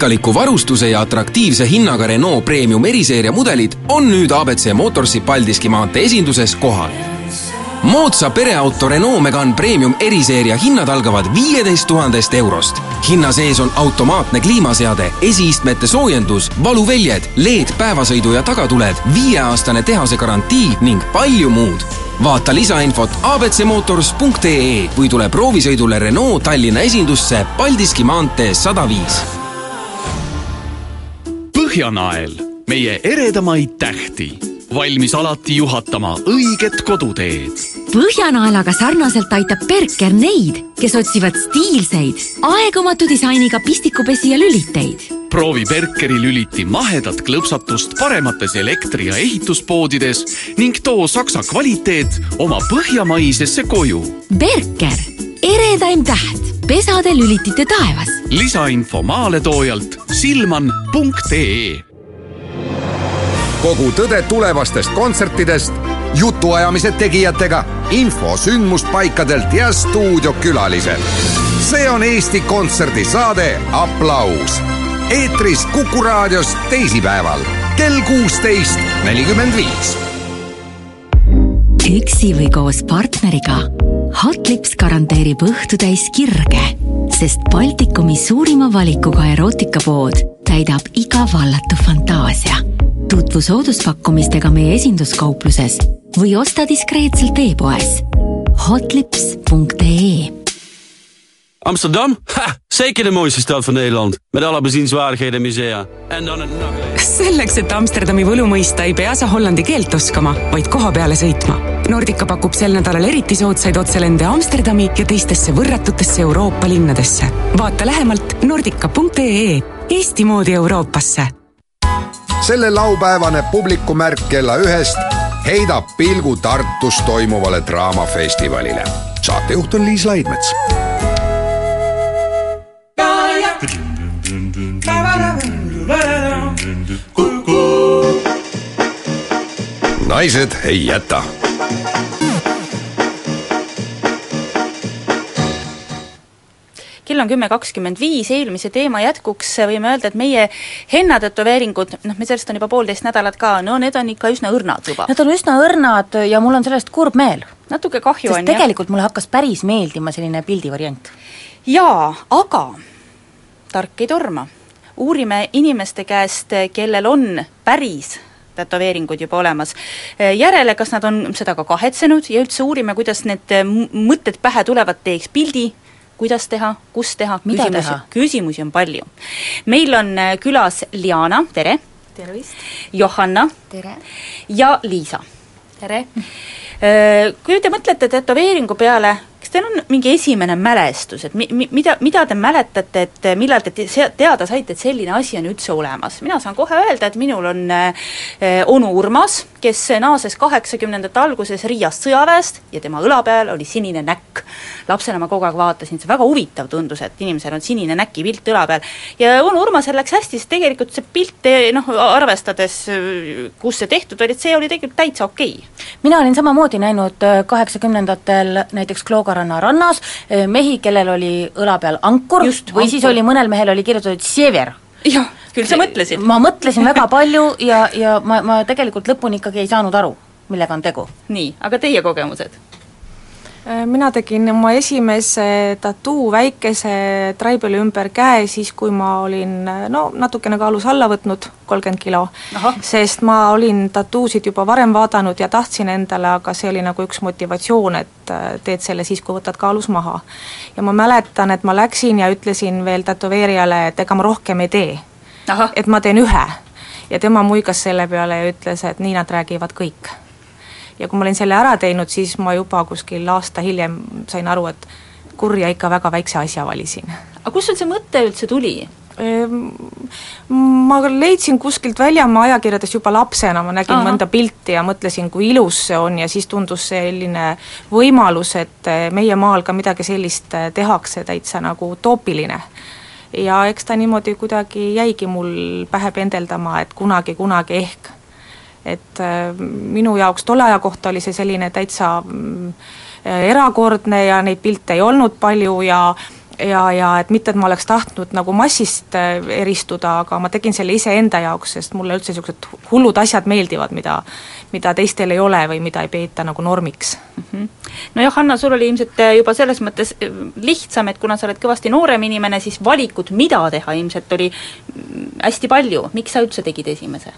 Rikkaliku varustuse ja atraktiivse hinnaga Renault Premium eriseeria mudelid on nüüd abc Motorsi Paldiski maantee esinduses kohal. moodsa pereauto Renault Megane Premium eriseeria hinnad algavad viieteist tuhandest eurost. hinna sees on automaatne kliimaseade, esiistmete soojendus, valuväljed, LED päevasõidu ja tagatuled, viieaastane tehase garantii ning palju muud vaata lisainfot abcmotors.ee või tule proovisõidule Renault Tallinna esindusse Paldiski maantee sada viis Põhjanael, meie eredamaid tähti, valmis alati juhatama õiget koduteed. Põhjanaelaga sarnaselt aitab Berker neid, kes otsivad stiilseid, aegumatu disainiga pistikupesi ja lüliteid. proovi Berkeri lüliti mahedat klõpsatust paremates elektri- ja ehituspoodides ning too saksa kvaliteet oma põhjamaisesse koju. Berker, eredaim täht pesade lülitite taevas. Lisainfo maaletoojalt silman.ee kogu tõde tulevastest kontsertidest, jutuajamised tegijatega, info sündmuspaikadelt ja stuudiokülalised. see on Eesti Kontserdi saade Applaus. eetris Kuku raadios teisipäeval kell kuusteist nelikümmend viis. üksi või koos partneriga. Hotlips garanteerib õhtutäis kirge, sest Baltikumi suurima valikuga erootikapood täidab iga vallatu fantaasia. tutvu sooduspakkumistega meie esinduskaupluses või osta diskreetselt e-poes hotlips.ee Amsterdam? Ha, zeker de mooiste stad van Nederland. Met alle bezienswaardigheden en musea. En dan nachtleven. selleks, et Amsterdami võlu mõista, ei pea sa hollandi keelt oskama, vaid koha peale sõitma. Nordica pakub sel nädalal eriti soodsaid otselende Amsterdami ja teistesse võrratutesse Euroopa linnadesse. vaata lähemalt nordica.ee Eesti moodi Euroopasse. selle laupäevane publikumärk kella ühest heidab pilgu Tartus toimuvale draamafestivalile. saatejuht on Liis Laidmets. Naised ei jäta kell on kümme kakskümmend viis, eelmise teema jätkuks võime öelda, et meie hennatätoveeringud, noh, me sellest on juba poolteist nädalat ka, no need on ikka üsna õrnad juba. Nad on üsna õrnad ja mul on sellest kurb meel. natuke kahju on sest tegelikult mulle hakkas päris meeldima selline pildivariant. jaa, aga tark ei torma. uurime inimeste käest, kellel on päris tätoveeringud juba olemas, järele, kas nad on seda ka kahetsenud ja üldse uurime, kuidas need m- mõtted pähe tulevad, teeks pildi, kuidas teha, kus teha, Mida küsimusi teha?, küsimusi on palju. meil on äh, külas Liana, tere! tervist! Johanna tere! ja Liisa. tere! Kui te mõtlete tätoveeringu peale, kas teil on mingi esimene mälestus, et mi-, mi-, mida, mida te mäletate, et millal te te teada saite, et selline asi on üldse olemas? mina saan kohe öelda, et minul on äh, onu Urmas, kes naases kaheksakümnendate alguses Riiast sõjaväest ja tema õla peal oli sinine näkk. lapsena ma kogu aeg vaatasin, see väga huvitav tundus, et inimesel on sinine näkipilt õla peal. ja onu Urmasel läks hästi, sest tegelikult see pilt, noh, arvestades, kus see tehtud oli, et see oli tegelikult täitsa okei okay. mina olin samamoodi näinud äh, kaheksakümnendatel näiteks Kloogaranna rannas äh, mehi, kellel oli õla peal ankur Just, või siis ankur. oli mõnel mehel oli kirjutatud Siever. jah, küll sa mõtlesid. ma mõtlesin väga palju ja, ja ma, ma tegelikult lõpuni ikkagi ei saanud aru, millega on tegu. nii, aga teie kogemused? Äh, mina tegin oma esimese tattoo väikese traibeli ümber käe siis, kui ma olin äh, no natukene kaalus alla võtnud, kolmkümmend kilo. sest ma olin tattoosid juba varem vaadanud ja tahtsin endale, aga see oli nagu üks motivatsioon, et äh, teed selle siis, kui võtad kaalus maha. ja ma mäletan, et ma läksin ja ütlesin veel tätoveerijale, et ega ma rohkem ei tee. et ma teen ühe. ja tema muigas selle peale ja ütles, et nii nad räägivad kõik ja kui ma olin selle ära teinud, siis ma juba kuskil aasta hiljem sain aru, et kurja ikka väga väikse asja valisin. aga kust sul see mõte üldse tuli? Ma leidsin kuskilt väljamaa ajakirjadest juba lapsena, ma nägin Ahah. mõnda pilti ja mõtlesin, kui ilus see on ja siis tundus selline võimalus, et eh, meie maal ka midagi sellist eh, tehakse, täitsa nagu utoopiline. ja eks ta niimoodi kuidagi jäigi mul pähe pendeldama, et kunagi, kunagi ehk et äh, minu jaoks tolle aja kohta oli see selline täitsa mm, äh, erakordne ja neid pilte ei olnud palju ja ja, ja et mitte, et ma oleks tahtnud nagu massist äh, eristuda, aga ma tegin selle iseenda jaoks, sest mulle üldse niisugused hullud asjad meeldivad, mida mida teistel ei ole või mida ei peeta nagu normiks mm. -hmm. nojah, Hanna, sul oli ilmselt juba selles mõttes lihtsam, et kuna sa oled kõvasti noorem inimene, siis valikut, mida teha, ilmselt oli mm, hästi palju, miks sa üldse tegid esimese?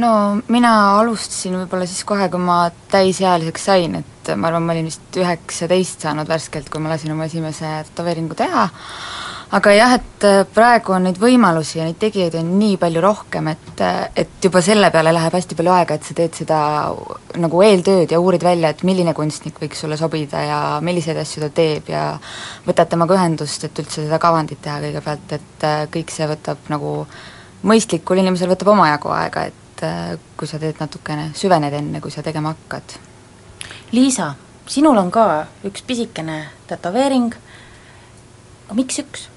No mina alustasin võib-olla siis kohe, kui ma täisealiseks sain, et ma arvan, ma olin vist üheksateist saanud värskelt, kui ma lasin oma esimese tätoveeringu teha, aga jah, et praegu on neid võimalusi ja neid tegijaid on nii palju rohkem, et, et juba selle peale läheb hästi palju aega, et sa teed seda nagu eeltööd ja uurid välja, et milline kunstnik võiks sulle sobida ja milliseid asju ta teeb ja võtad temaga ühendust, et üldse seda kavandit teha kõigepealt, et kõik see võtab nagu mõistlikul inimesel võtab omajagu aega, et kui sa teed natukene, süvened enne, kui sa tegema hakkad. Liisa, sinul on ka üks pisikene tätoveering, aga miks üks?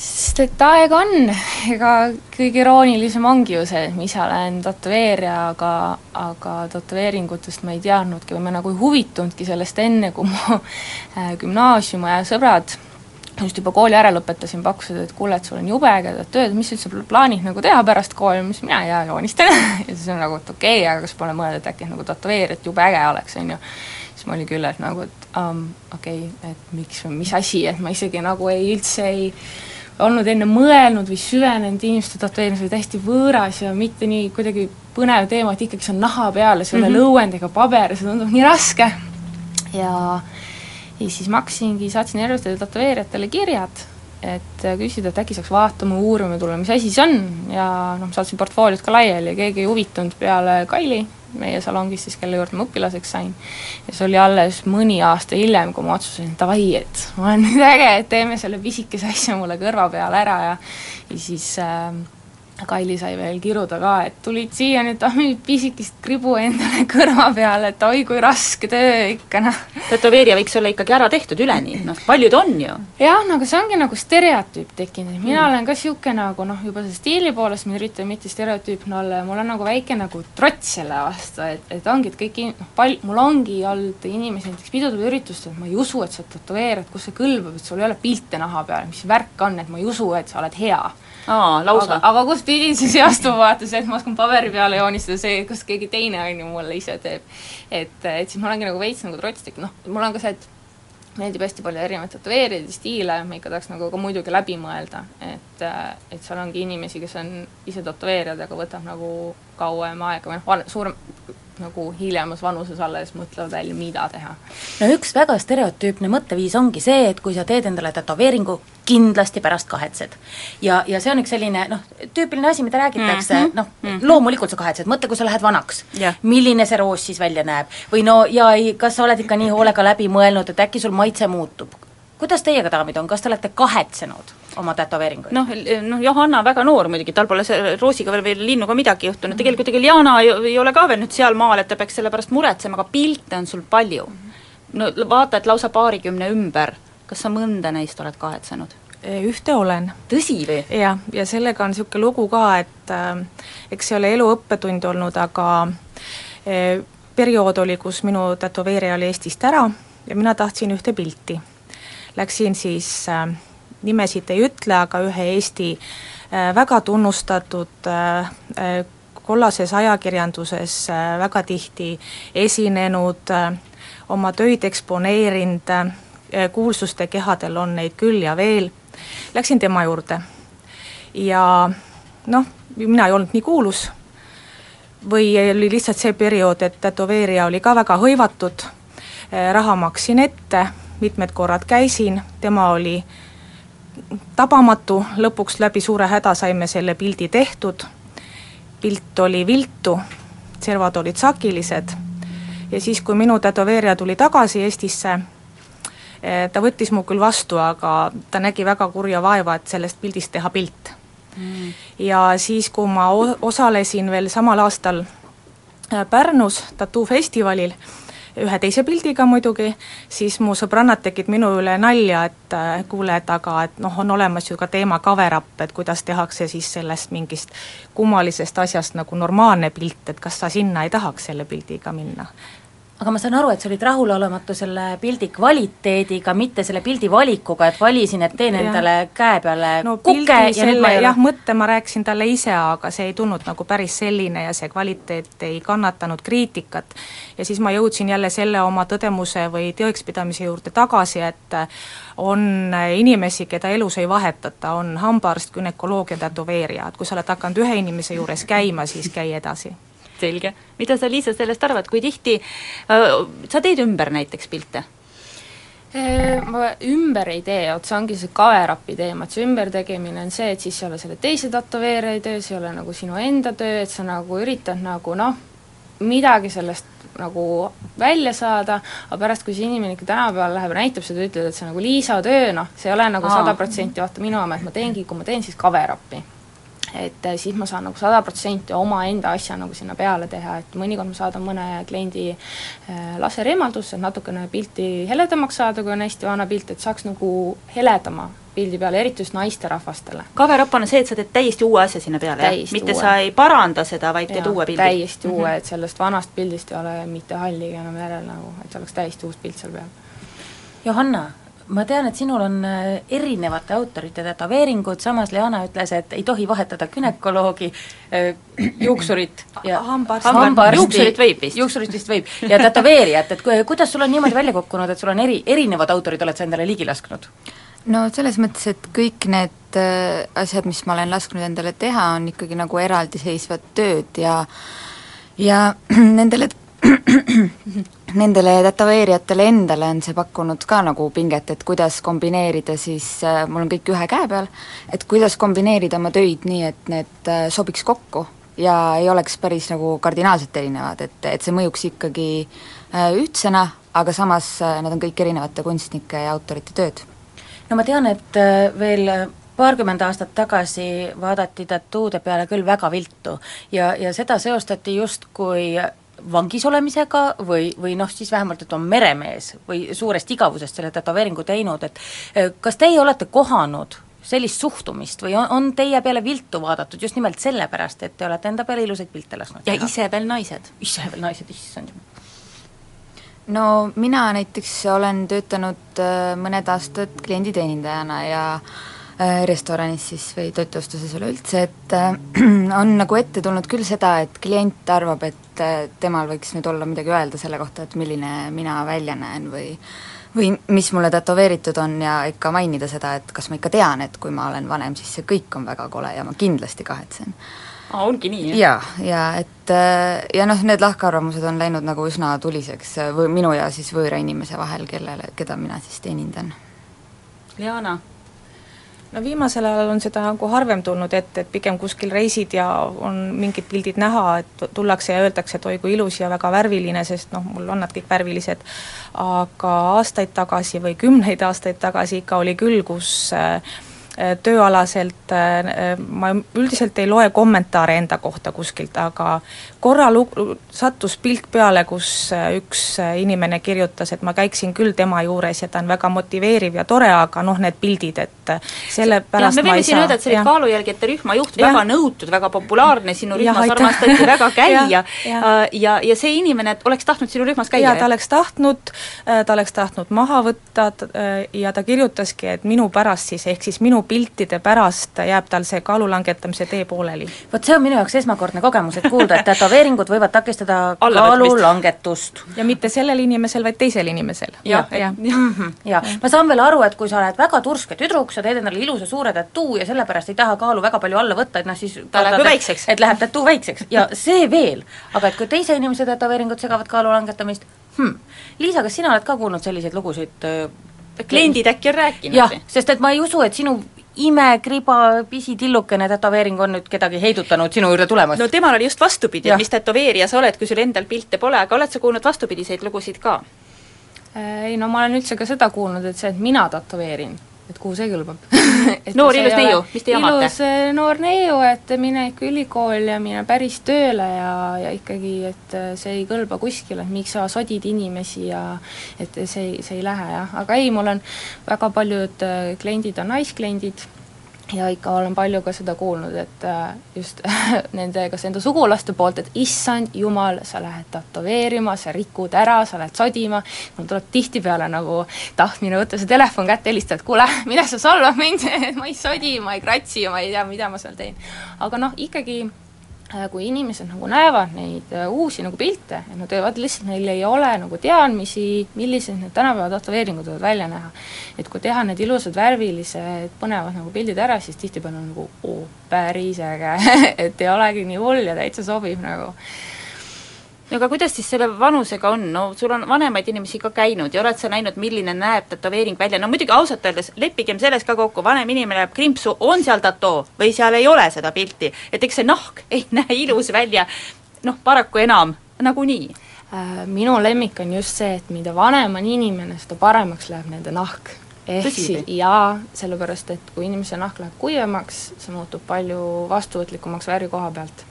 sest et aega on, ega kõige iroonilisem ongi ju see, et ma ise olen tätoveerija, aga, aga tätoveeringutest ma ei teadnudki või ma nagu ei huvitunudki sellest enne, kui mu äh, gümnaasiumiaja sõbrad just juba kooli ära lõpetasin, pakkusid, et kuule, et sul on jube ägedad tööd, mis üldse plaanid nagu teha pärast kooli, ütlesin, mina tea, joonistan ja siis on nagu, et okei okay,, aga kas pole mõelnud, et äkki nagu tätoveerida, et jube äge oleks, on ju. siis ma olin küll, et nagu, et um, okei okay,, et miks või mis asi, et ma isegi nagu ei, üldse ei olnud enne mõelnud või süvenenud inimeste tätoveerimis oli täiesti võõras ja mitte nii kuidagi põnev teema, et ikkagi see on naha peal ja ole mm -hmm. lõuend ega paber ja see tundub nii raske. ja ja siis ma hakkasingi, saatsin järgmistele tätoveerijatele kirjad, et küsida, et äkki saaks vaatama, uurima tulla, mis asi see on ja noh, saatsin portfooliod ka laiali ja keegi ei huvitunud peale Kaili, meie salongis siis, kelle juurde ma õpilaseks sain. ja see oli alles mõni aasta hiljem, kui ma otsustasin, davai, et ma olen nüüd äge, et teeme selle pisikese asja mulle kõrva peale ära ja ja siis äh, Kaili sai veel kiruda ka, et tulid siia nüüd ah, pisikest kribu endale kõrva peale, et oi kui raske töö ikka, noh. tätoveerija võiks olla ikkagi ära tehtud üleni, noh, paljud on ju. jah, no aga see ongi nagu stereotüüp tekkinud, et mina mm. olen ka niisugune nagu noh, juba see stiili poolest ma üritan mitte stereotüüpne olla ja mul on nagu väike nagu trots selle vastu, et, et ongi, et kõik noh, pal-, mul ongi olnud inimesi näiteks pidudel üritustel, ma ei usu, et sa tätoveerid, kus see kõlbab, et sul ei ole pilte naha peal, mis värk on, et ma ei usu, et sa oled hea aa, lausa? aga, aga kust pidi see seostuma, vaata see, et ma oskan paberi peale joonistada, see, kas keegi teine, on ju, mulle ise teeb. et, et siis ma olengi nagu veits nagu trots tekkinud, noh, mul on ka see, et meeldib hästi palju erinevaid tätoveerijaid ja stiile, ma ikka tahaks nagu ka muidugi läbi mõelda, et et seal ongi inimesi, kes on ise tätoveerijad, aga võtab nagu kauem aega või noh, suurem, nagu hiljemas vanuses alles mõtlevad välja, mida teha. no üks väga stereotüüpne mõtteviis ongi see, et kui sa teed endale tätoveeringu, kindlasti pärast kahetsed. ja, ja see on üks selline noh, tüüpiline asi, mida räägitakse mm -hmm. noh mm -hmm., loomulikult sa kahetsed, mõtle, kui sa lähed vanaks yeah., milline see roos siis välja näeb. või no ja ei, kas sa oled ikka nii hoolega läbi mõelnud, et äkki sul maitse muutub. kuidas teiega, daamid, on, kas te olete kahetsenud oma tätoveeringuid? noh, noh Johanna väga noor muidugi, tal pole see Roosiga veel, veel linnuga midagi juhtunud mm, -hmm. tegelikult ega Liana ei, ei ole ka veel nüüd sealmaal, et ta peaks selle pärast muretsema, aga pilte on sul palju mm. -hmm. no vaata, et lausa paarikümne ümber, kas sa mõnda neist oled kahetsenud? ühte olen. tõsi või? jah, ja sellega on niisugune lugu ka, et äh, eks see ole elu õppetund olnud, aga äh, periood oli, kus minu tätoveerija oli Eestist ära ja mina tahtsin ühte pilti. Läksin siis äh, nimesid ei ütle, aga ühe Eesti äh, väga tunnustatud äh, äh, kollases ajakirjanduses väga tihti esinenud, oma töid eksponeerinud, kuulsuste kehadel on neid küll ja veel, läksin tema juurde. ja noh, mina ei olnud nii kuulus, või oli lihtsalt see periood, et tätoveerija oli ka väga hõivatud, raha maksin ette, mitmed korrad käisin, tema oli äh, tabamatu, lõpuks läbi suure häda saime selle pildi tehtud, pilt oli viltu, servad olid sakilised. Ja siis, kui minu tätoveerija tuli tagasi Eestisse, eh, ta võttis mu küll vastu, aga ta nägi väga kurja vaeva, et sellest pildist teha pilt. Mm.. ja siis, kui ma osalesin veel samal aastal eh, Pärnus tattoo-festivalil, ühe teise pildiga muidugi, siis mu sõbrannad tegid minu üle nalja, et äh, kuule, et aga et noh, on olemas ju ka teema cover-up, et kuidas tehakse siis sellest mingist kummalisest asjast nagu normaalne pilt, et kas sa sinna ei tahaks selle pildiga minna? Aga ma saan aru, et sa olid rahulolematu selle pildi kvaliteediga, mitte selle pildi valikuga, et valisin, et teen Jah. endale käe peale no kuke ja ma selle ole jah, mõtte ma rääkisin talle ise, aga see ei tulnud nagu päris selline ja see kvaliteet ei kannatanud kriitikat. ja siis ma jõudsin jälle selle oma tõdemuse või tõekspidamise juurde tagasi, et on inimesi, keda elus ei vahetata, on hambaarst, gümnakoloog ja tätoveerija, et kui sa oled hakanud ühe inimese juures käima, siis käi edasi selge, mida sa, Liisa, sellest arvad, kui tihti äh, sa teed ümber näiteks pilte? Ma ümber ei tee, vot see ongi see cover-up'i teema, et see ümbertegemine on see, et siis ei ole selle teise tätoveerija töö, see ei ole nagu sinu enda töö, et sa nagu üritad nagu noh, midagi sellest nagu välja saada, aga pärast, kui see inimene ikka tänapäeval läheb ja näitab seda, ütled, et see on nagu Liisa töö, noh, see ei ole nagu sada protsenti vaata minu oma, et ma teengi, kui ma teen, siis cover-up'i et eh, siis ma saan nagu sada protsenti omaenda asja nagu sinna peale teha, et mõnikord ma saadan mõne kliendi äh, lasereemaldusse, et natukene pilti heledamaks saada, kui on hästi vana pilt, et saaks nagu heledama pildi peale, eriti just naisterahvastele. cover-up on see, et sa teed täiesti uue asja sinna peale, jah? Mitte uue. sa ei paranda seda, vaid teed Jaa, uue pildi? täiesti mm -hmm. Mhm. uue, et sellest vanast pildist ei ole mitte halligi enam järel nagu, et oleks täiesti uus pilt seal peal. Johanna, ma tean, et sinul on äh, erinevate autorite tätoveeringud, samas Leana ütles, et ei tohi vahetada günekoloogi, juuksurit ja Hambaarsti. Juuksurit võib vist. juuksurit vist võib, ja tätoveerijat, et ku- kuidas sul on niimoodi välja kukkunud, et sul on eri, erinevad autorid oled sa endale ligi lasknud? no selles mõttes, et kõik need äh, asjad, mis ma olen lasknud endale teha, on ikkagi nagu eraldiseisvad tööd ja ja nendele nendele tätoveerijatele endale on see pakkunud ka nagu pinget, et kuidas kombineerida siis äh,, mul on kõik ühe käe peal, et kuidas kombineerida oma töid nii, et need äh, sobiks kokku ja ei oleks päris nagu kardinaalselt erinevad, et, et see mõjuks ikkagi äh, ühtsena, aga samas nad on kõik erinevate kunstnike ja autorite tööd. No ma tean, et veel paarkümmend aastat tagasi vaadati tattoo'de peale küll väga viltu ja, ja seda seostati justkui vangis olemisega või, või noh, siis vähemalt, et on meremees või suurest igavusest selle tätoveeringu teinud, et äh, kas teie olete kohanud sellist suhtumist või on, on teie peale viltu vaadatud just nimelt sellepärast, et te olete enda peale ilusaid pilte lasknud ja teha? ise veel naised? ise veel naised, issand jumal. no mina näiteks olen töötanud äh, mõned aastad klienditeenindajana ja äh, restoranis siis või toitlustuses üleüldse, et äh, on nagu ette tulnud küll seda, et klient arvab, et äh, temal võiks nüüd olla midagi öelda selle kohta, et milline mina välja näen või või mis mulle tätoveeritud on ja ikka mainida seda, et kas ma ikka tean, et kui ma olen vanem, siis see kõik on väga kole ja ma kindlasti kahetsen aa, ongi nii, jaa, ja et äh, ja noh, need lahkarvamused on läinud nagu üsna tuliseks äh, või minu ja siis võõra inimese vahel, kellele, keda mina siis teenindan. Liana? No viimasel ajal on seda nagu harvem tulnud ette, et pigem kuskil reisid ja on mingid pildid näha, et tullakse ja öeldakse, et oi kui ilus ja väga värviline, sest noh, mul on nad kõik värvilised, aga aastaid tagasi või kümneid aastaid tagasi ikka oli küll, kus äh, äh, tööalaselt äh, ma üldiselt ei loe kommentaare enda kohta kuskilt, aga korra lu-, sattus pilt peale, kus äh, üks äh, inimene kirjutas, et ma käiksin küll tema juures ja ta on väga motiveeriv ja tore, aga noh, need pildid, et äh, sellepärast me ma võime siin öelda, et sa olid jah. kaalujälgede rühma juht, väga nõutud, väga populaarne, sinu rühmas armastati väga käia Jah, ja, ja, ja see inimene et oleks tahtnud sinu rühmas käia? jaa, ta oleks tahtnud, ta oleks tahtnud maha võtta ja ta kirjutaski, et minu pärast siis, ehk siis minu piltide pärast jääb tal see kaalu langetamise tee pooleli. vot see on minu jaoks esmakordne kogemus, et kuulda, et tätoveeringud võivad takistada kaalu langetust. ja mitte sellel inimesel, vaid teisel inimesel. jah, jah. ja ma saan veel aru, et kui sa oled väga turske tüdruk, sa teed endale ilusa suure tattoo ja sellepärast ei taha kaalu väga palju alla võtta, et noh siis Ta läheb ju väikseks. et läheb tattoo väikseks ja see veel, aga et kui teise inimese tätoveeringud segavad kaalu langetamist hmm., Liisa, kas sina oled ka kuulnud selliseid lugusid äh, kliendid äkki on rääkinud jah sest et ma ei usu, et sinu imekriba pisitillukene tätoveering on nüüd kedagi heidutanud sinu juurde tulemast. no temal oli just vastupidi, et mis tätoveerija sa oled, kui sul endal pilte pole, aga oled sa kuulnud vastupidiseid lugusid ka? ei no ma olen üldse ka seda kuulnud, et see, et mina tätoveerin, et kuhu see kõlbab Et Noor ilus neiu, mis te jamate? ilus eh, noor neiu, et mine ikka ülikooli ja mine päris tööle ja, ja ikkagi, et eh, see ei kõlba kuskile, et miks sa sodid inimesi ja et see, see ei lähe jah, aga ei, mul on väga paljud eh, kliendid on naiskliendid ja ikka olen palju ka seda kuulnud, et äh, just nende, kas enda sugulaste poolt, et issand jumal, sa lähed tätoveerima, sa rikud ära, sa lähed sodima, mul tuleb tihtipeale nagu tahtmine võtta see telefon kätte, helistada, et kuule, mine sa solvad mind ma ei sodi, ma ei kratsi ma ei tea, mida ma seal teen. aga noh, ikkagi kui inimesed nagu näevad neid äh, uusi nagu pilte, et nad teevad lihtsalt, neil ei ole nagu teadmisi, millised need tänapäeva tätoveeringud võivad välja näha. et kui teha need ilusad värvilised põnevad nagu pildid ära, siis tihtipeale on nagu oo, päris äge et ei olegi nii hull ja täitsa sobib nagu no aga kuidas siis selle vanusega on, no sul on vanemaid inimesi ka käinud ja oled sa näinud, milline näeb tätoveering välja, no muidugi ausalt öeldes leppigem selles ka kokku, vanem inimene läheb krimpsu, on seal tatoo või seal ei ole seda pilti, et eks see nahk ei näe ilus välja, noh, paraku enam nagunii. Äh, minu lemmik on just see, et mida vanem on inimene, seda paremaks läheb nende nahk. Ehk siis jaa, sellepärast et kui inimese nahk läheb kuivemaks, see muutub palju vastuvõtlikumaks värvi koha pealt.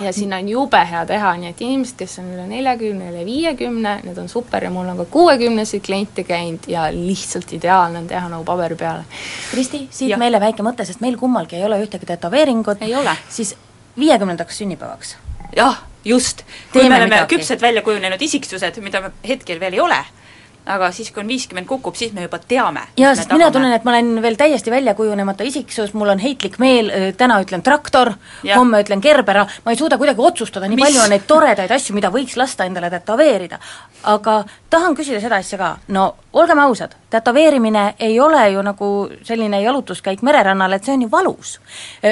ja sinna on jube hea teha, nii et inimesed, kes on üle neljakümne, üle viiekümne, need on super ja mul on ka kuuekümneseid kliente käinud ja lihtsalt ideaalne on teha nagu paberi peale. Kristi, siit meile väike mõte, sest meil kummalgi ei ole ühtegi tätoveeringut, ei ole. siis viiekümnendaks sünnipäevaks. jah, just, kui me oleme midagi. küpsed välja kujunenud isiksused, mida me hetkel veel ei ole, aga siis, kui on viiskümmend kukub, siis me juba teame. jaa, sest mina tunnen, et ma olen veel täiesti välja kujunemata isiksus, mul on heitlik meel, täna ütlen traktor, homme ütlen Gerbera, ma ei suuda kuidagi otsustada, nii Mis? palju on neid toredaid asju, mida võiks lasta endale tätoveerida. aga tahan küsida seda asja ka, no olgem ausad, tätoveerimine ei ole ju nagu selline jalutuskäik mererannal, et see on ju valus.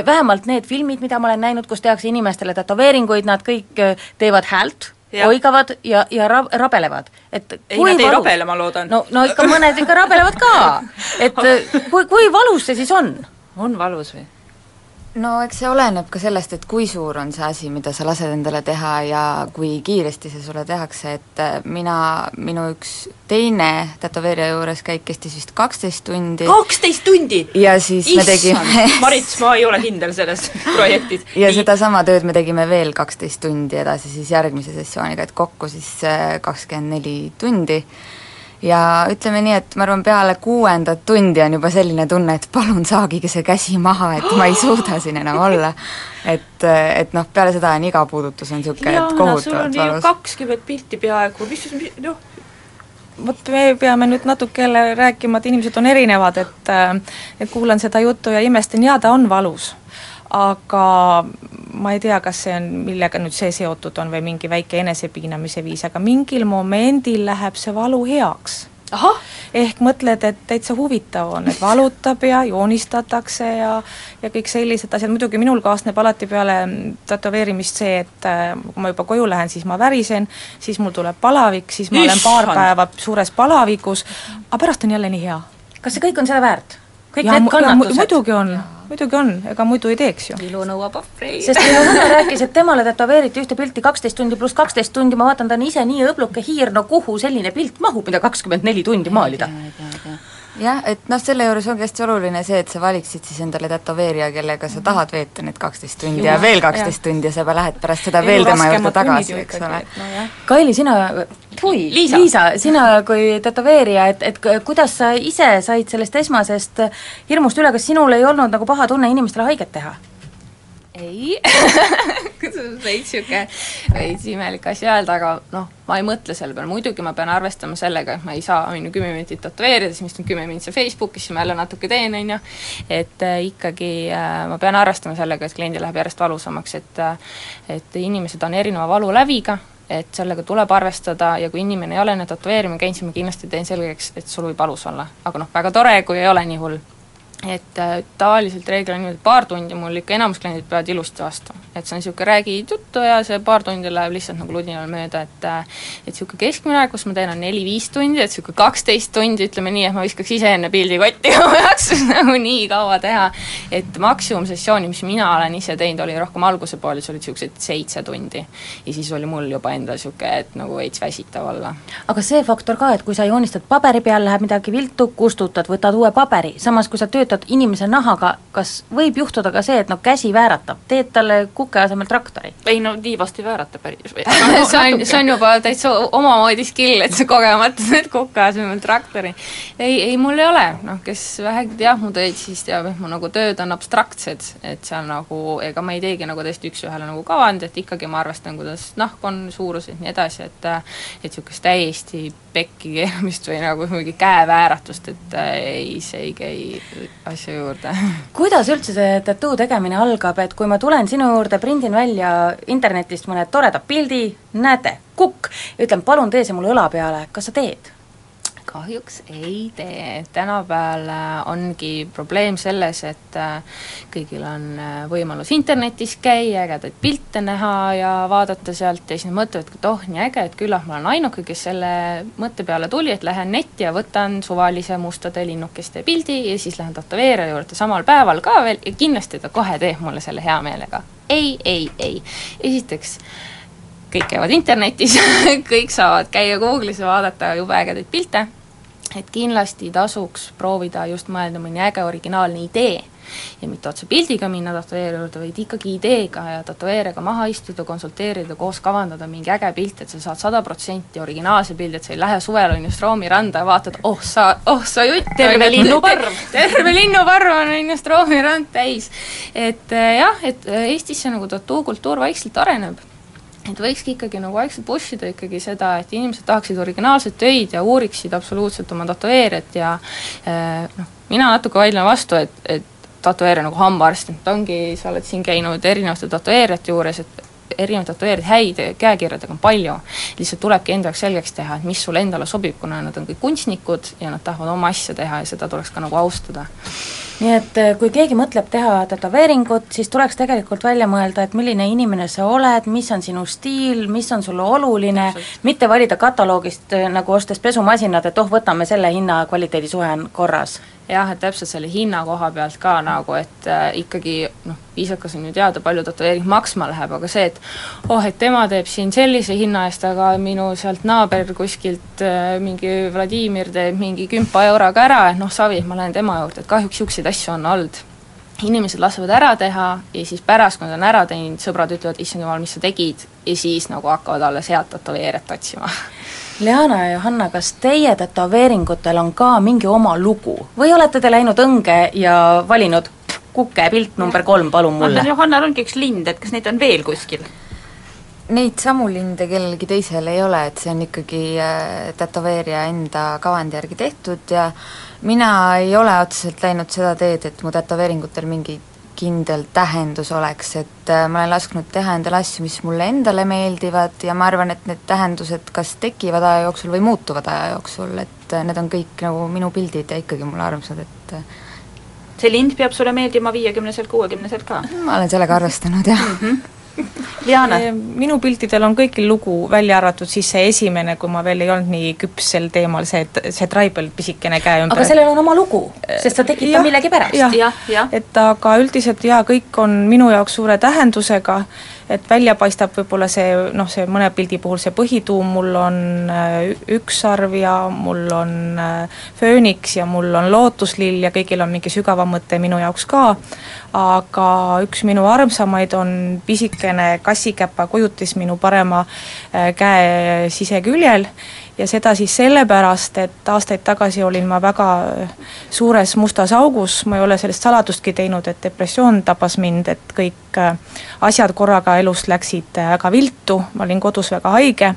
Vähemalt need filmid, mida ma olen näinud, kus tehakse inimestele tätoveeringuid, nad kõik teevad häält, Jah. oigavad ja, ja ra-, rabelevad, et ei, nad ei rabele, ma loodan. no, no ikka mõned ikka rabelevad ka, et kui, kui valus see siis on? on valus või? No eks see oleneb ka sellest, et kui suur on see asi, mida sa lased endale teha ja kui kiiresti see sulle tehakse, et äh, mina, minu üks teine tätoveerija juures käik kestis vist kaksteist tundi. kaksteist tundi? ja siis me tegime Marits, ma ei ole kindel selles projektis. ja sedasama tööd me tegime veel kaksteist tundi edasi siis järgmise sessiooniga, et kokku siis äh, kakskümmend neli tundi. Ja ütleme nii, et ma arvan, peale kuuendat tundi on juba selline tunne, et palun saagige see käsi maha, et ma ei suuda siin enam olla. et, et noh, peale seda on iga puudutus on niisugune, et Jana, sul on kohutavalt ju valus. kakskümmend pilti peaaegu, mis, mis- noh, vot me peame nüüd natuke jälle rääkima, et inimesed on erinevad, et et kuulan seda juttu ja imestan, jaa, ta on valus. Aga ma ei tea, kas see on, millega nüüd see seotud on või mingi väike enesepiinamise viis, aga mingil momendil läheb see valu heaks. ehk mõtled, et täitsa huvitav on, et valutab ja joonistatakse ja ja kõik sellised asjad, muidugi minul kaasneb alati peale tätoveerimist see, et äh, kui ma juba koju lähen, siis ma värisen, siis mul tuleb palavik, siis ma olen paar Issand! päeva suures palavikus, aga pärast on jälle nii hea. kas see kõik on seda väärt? Kõik Ja need kannatused? muidugi on, muidugi on, ega muidu ei teeks ju. ilu nõuab ohvreid. sest minu vend rääkis, et temale tätoveeriti ühte pilti kaksteist tundi pluss kaksteist tundi, ma vaatan, ta on ise nii õbluke hiir, no kuhu selline pilt mahub, mida kakskümmend neli tundi maalida? Jah, et noh, selle juures ongi hästi oluline see, et sa valiksid siis endale tätoveerija, kellega sa tahad veeta need kaksteist tundi ja Jah, veel kaksteist tundi ja sa juba lähed pärast seda veel tema juurde tagasi, eks ole. Kaili, sina, Tui, Liisa, Liisa, sina kui tätoveerija, et, et kuidas sa ise said sellest esmasest hirmust üle, kas sinul ei olnud nagu paha tunne inimestele haiget teha? Ei. Veits sihuke, veits imelik asi öelda, aga noh, ma ei mõtle selle peale, muidugi ma pean arvestama sellega, et ma ei saa, on ju, kümme minutit tätoveerida, siis ma istun kümme minutit seal Facebookis, siis ma jälle natuke teen, on ju, et äh, ikkagi äh, ma pean arvestama sellega, et kliendil läheb järjest valusamaks, et äh, et inimesed on erineva valuläviga, et sellega tuleb arvestada ja kui inimene ei ole enne tätoveerima käinud, siis ma kindlasti teen selgeks, et sul võib valus olla. aga noh, väga tore, kui ei ole nii hull et äh, tavaliselt reegel on niimoodi, paar tundi mul ikka enamus kliendid peavad ilusti vastu. et see on niisugune räägid juttu ja see paar tundi läheb lihtsalt nagu ludinal mööda, et äh, et niisugune keskmine aeg, kus ma teen, on neli-viis tundi, et niisugune kaksteist tundi, ütleme nii, et ma viskaks ise enne pildi kotti, kui ma jaksaks nagu nii kaua teha. et maksimumsessiooni, mis mina olen ise teinud, oli rohkem alguse poole, siis olid niisugused seitse tundi. ja siis oli mul juba endal niisugune, et nagu veits väsitav olla. aga see faktor ka, et kui sa joonistad paberi peal, läheb midagi viltu, kustutad, võtad uue paberi, samas kui sa töötad inimese nahaga kas võib juhtuda ka see, et no käsi vääratab, teed talle kuke asemel traktori? ei no nii vast ei väärata päris või see on, see on juba täitsa omamoodi skill, et sa kogemata teed kuka asemel traktori. ei, ei mul ei ole, noh kes vähegi teab mu töid, siis teab, et mu nagu tööd on abstraktsed, et seal nagu, ega ma ei teegi nagu tõesti üks-ühele nagu kavandit, ikkagi ma arvestan, kuidas nahk on, suurused nii edasi, et et niisugust täiesti pekki keeramist või nagu mingi käevääratust, et äh, ei, see ei käi asja juurde. kuidas üldse see tattoo tegemine algab, et kui ma tulen sinu juurde, prindin välja internetist mõne toreda pildi, näete, kukk, ütlen palun tee see mulle õla peale, kas sa teed? Kahjuks ei tee, tänapäeval äh, ongi probleem selles, et äh, kõigil on äh, võimalus internetis käia, ägedaid pilte näha ja vaadata sealt ja siis nad mõtlevad, et oh, nii äge, et küllap ma olen ainuke, kes selle mõtte peale tuli, et lähen netti ja võtan suvalise mustade linnukeste pildi ja siis lähen tätoveerija juurde samal päeval ka veel ja kindlasti ta kohe teeb mulle selle hea meelega. ei, ei, ei, esiteks kõik käivad internetis kõik saavad käia Google'is ja vaadata jube ägedaid pilte, et kindlasti tasuks proovida just mõelda mõni äge originaalne idee ja mitte otse pildiga minna tätoveerija juurde, vaid ikkagi ideega ja tätoveerijaga maha istuda, konsulteerida, koos kavandada mingi äge pilt, et sa saad sada protsenti originaalse pildi, et sa ei lähe suvel on just Roomi randa ja vaatad, oh sa, oh sa jutt, Terve linnuparv. terve linnuparv on just Roomi rand täis. et eh, jah, et eh, Eestis see nagu tattoo-kultuur vaikselt areneb et võikski ikkagi nagu vaikselt push ida ikkagi seda, et inimesed tahaksid originaalseid töid ja uuriksid absoluutselt oma tätoveerijat ja eh, noh, mina natuke vaidlen vastu, et, et tätoveerija nagu hambaarst, et ongi, sa oled siin käinud erinevate tätoveerijate juures, et erinevaid tätoveerijaid, häid käekirjadega on palju, lihtsalt tulebki enda jaoks selgeks teha, et mis sulle endale sobib, kuna nad on kõik kunstnikud ja nad tahavad oma asja teha ja seda tuleks ka nagu austada. Nii et eh, kui keegi mõtleb teha tätoveeringut, siis tuleks tegelikult välja mõelda, et milline inimene sa oled, mis on sinu stiil, mis on sulle oluline, mitte valida kataloogist eh, nagu ostes pesumasinad, et oh, võtame selle hinna, kvaliteedi suhe on korras. Jah, et täpselt selle hinna koha pealt ka nagu, et äh, ikkagi noh, viisakas on ju teada, palju tätoveering maksma läheb, aga see, et oh, et tema teeb siin sellise hinna eest, aga minu sealt naaber kuskilt äh, mingi Vladimir teeb mingi kümpa euroga ära, et noh, savi, ma lähen tema juurde, et kahjuks niisuguseid asju on olnud inimesed lasevad ära teha ja siis pärast, kui nad on ära teinud, sõbrad ütlevad, issand jumal, mis sa tegid, ja siis nagu hakkavad alles head tätoveerijat otsima Leana ja Johanna, kas teie tätoveeringutel on ka mingi oma lugu või olete te läinud õnge ja valinud kukepilt number kolm, palun mulle? Johannal ongi üks lind, et kas neid on veel kuskil? Neid samu linde kellelgi teisel ei ole, et see on ikkagi äh, tätoveerija enda kavandi järgi tehtud ja mina ei ole otseselt läinud seda teed, et mu tätoveeringutel mingi kindel tähendus oleks, et äh, ma olen lasknud teha endale asju, mis mulle endale meeldivad ja ma arvan, et need tähendused kas tekivad aja jooksul või muutuvad aja jooksul, et äh, need on kõik nagu minu pildid ja ikkagi mulle armsad, et see lind peab sulle meeldima viiekümneselt, kuuekümneselt ka? ma olen sellega arvestanud, jah mm. -hmm. Diana? minu piltidel on kõigil lugu, välja arvatud siis see esimene, kui ma veel ei olnud nii küps sel teemal, see, see traibel pisikene käe ümber. aga sellel on oma lugu, sest ta tekitab millegi pärast. jah ja, ja., et aga üldiselt jaa, kõik on minu jaoks suure tähendusega, et välja paistab võib-olla see noh, see mõne pildi puhul see põhituum, mul on äh, ükssarv ja mul on äh, fööniks ja mul on lootuslill ja kõigil on mingi sügavam mõte minu jaoks ka, aga üks minu armsamaid on pisikene kassikäpa kujutis minu parema äh, käe siseküljel ja seda siis sellepärast, et aastaid tagasi olin ma väga suures mustas augus, ma ei ole sellest saladustki teinud, et depressioon tabas mind, et kõik äh, asjad korraga elust läksid äh, väga viltu, ma olin kodus väga haige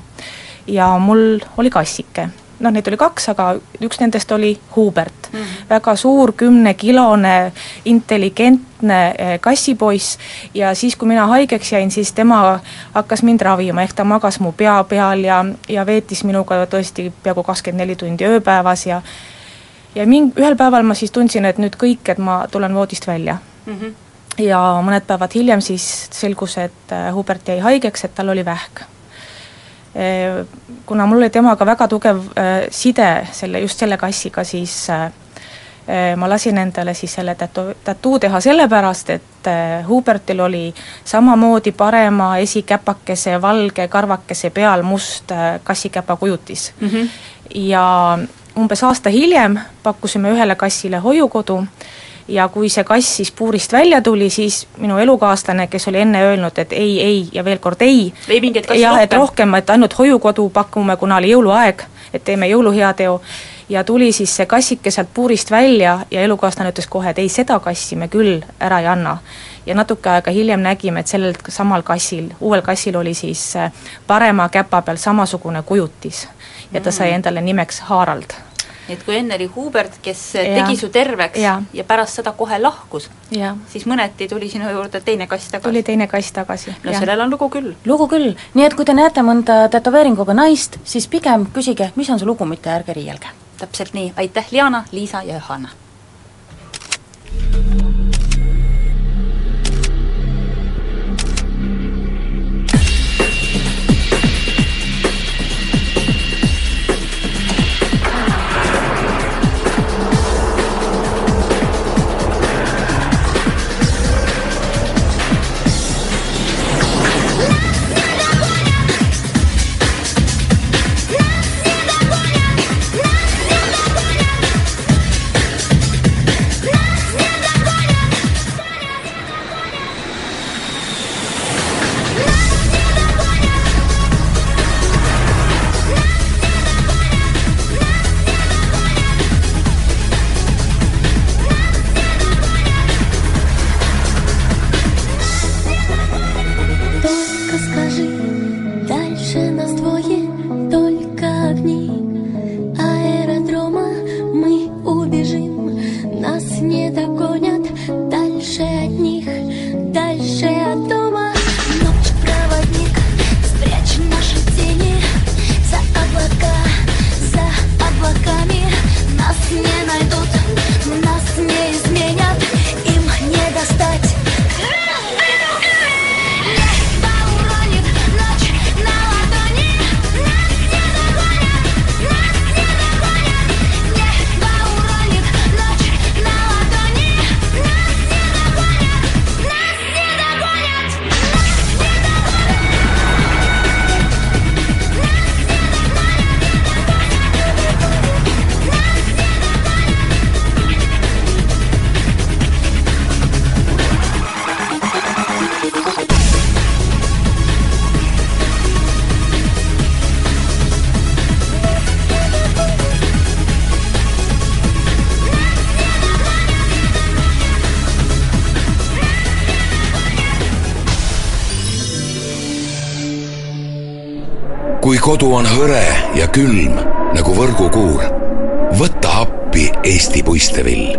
ja mul oli kassike noh, neid oli kaks, aga üks nendest oli Hubert mm. -hmm. väga suur, kümnekilone, intelligentne eh, kassipoiss ja siis, kui mina haigeks jäin, siis tema hakkas mind ravima, ehk ta magas mu pea peal ja, ja veetis minuga tõesti peaaegu kakskümmend neli tundi ööpäevas ja ja ming-, ühel päeval ma siis tundsin, et nüüd kõik, et ma tulen voodist välja mm. -hmm. ja mõned päevad hiljem siis selgus, et eh, Hubert jäi haigeks, et tal oli vähk kuna mul oli temaga väga tugev eh, side selle, just selle kassiga, siis eh, ma lasin endale siis selle tattoo, tattoo teha sellepärast, et Hubertil oli samamoodi parema esikäpakese valge karvakese peal must kassikäpa kujutis mm. -hmm. ja umbes aasta hiljem pakkusime ühele kassile hoiukodu ja kui see kass siis puurist välja tuli, siis minu elukaaslane, kes oli enne öelnud, et ei, ei ja veel kord ei, jah, et rohkem. rohkem, et ainult hoiukodu pakume, kuna oli jõuluaeg, et teeme jõuluheateo, ja tuli siis see kassike sealt puurist välja ja elukaaslane ütles kohe, et ei, seda kassi me küll ära ei anna. ja natuke aega hiljem nägime, et sellel samal kassil, uuel kassil oli siis äh, parema käpa peal samasugune kujutis ja ta sai Mm. endale nimeks Harald. Et kui enne oli Hubert, kes Ja. tegi su terveks Ja. ja pärast seda kohe lahkus, siis mõneti tuli sinu juurde teine kass tagasi. tuli teine kass tagasi. no jah. sellel on lugu küll. lugu küll, nii et kui te näete mõnda tätoveeringuga naist, siis pigem küsige, mis on su lugu, mitte ärge riielge. täpselt nii, aitäh, Liana, Liisa ja Johanna! Kodu on hõre ja külm nagu võrgukuur, võta appi Eesti puistevill.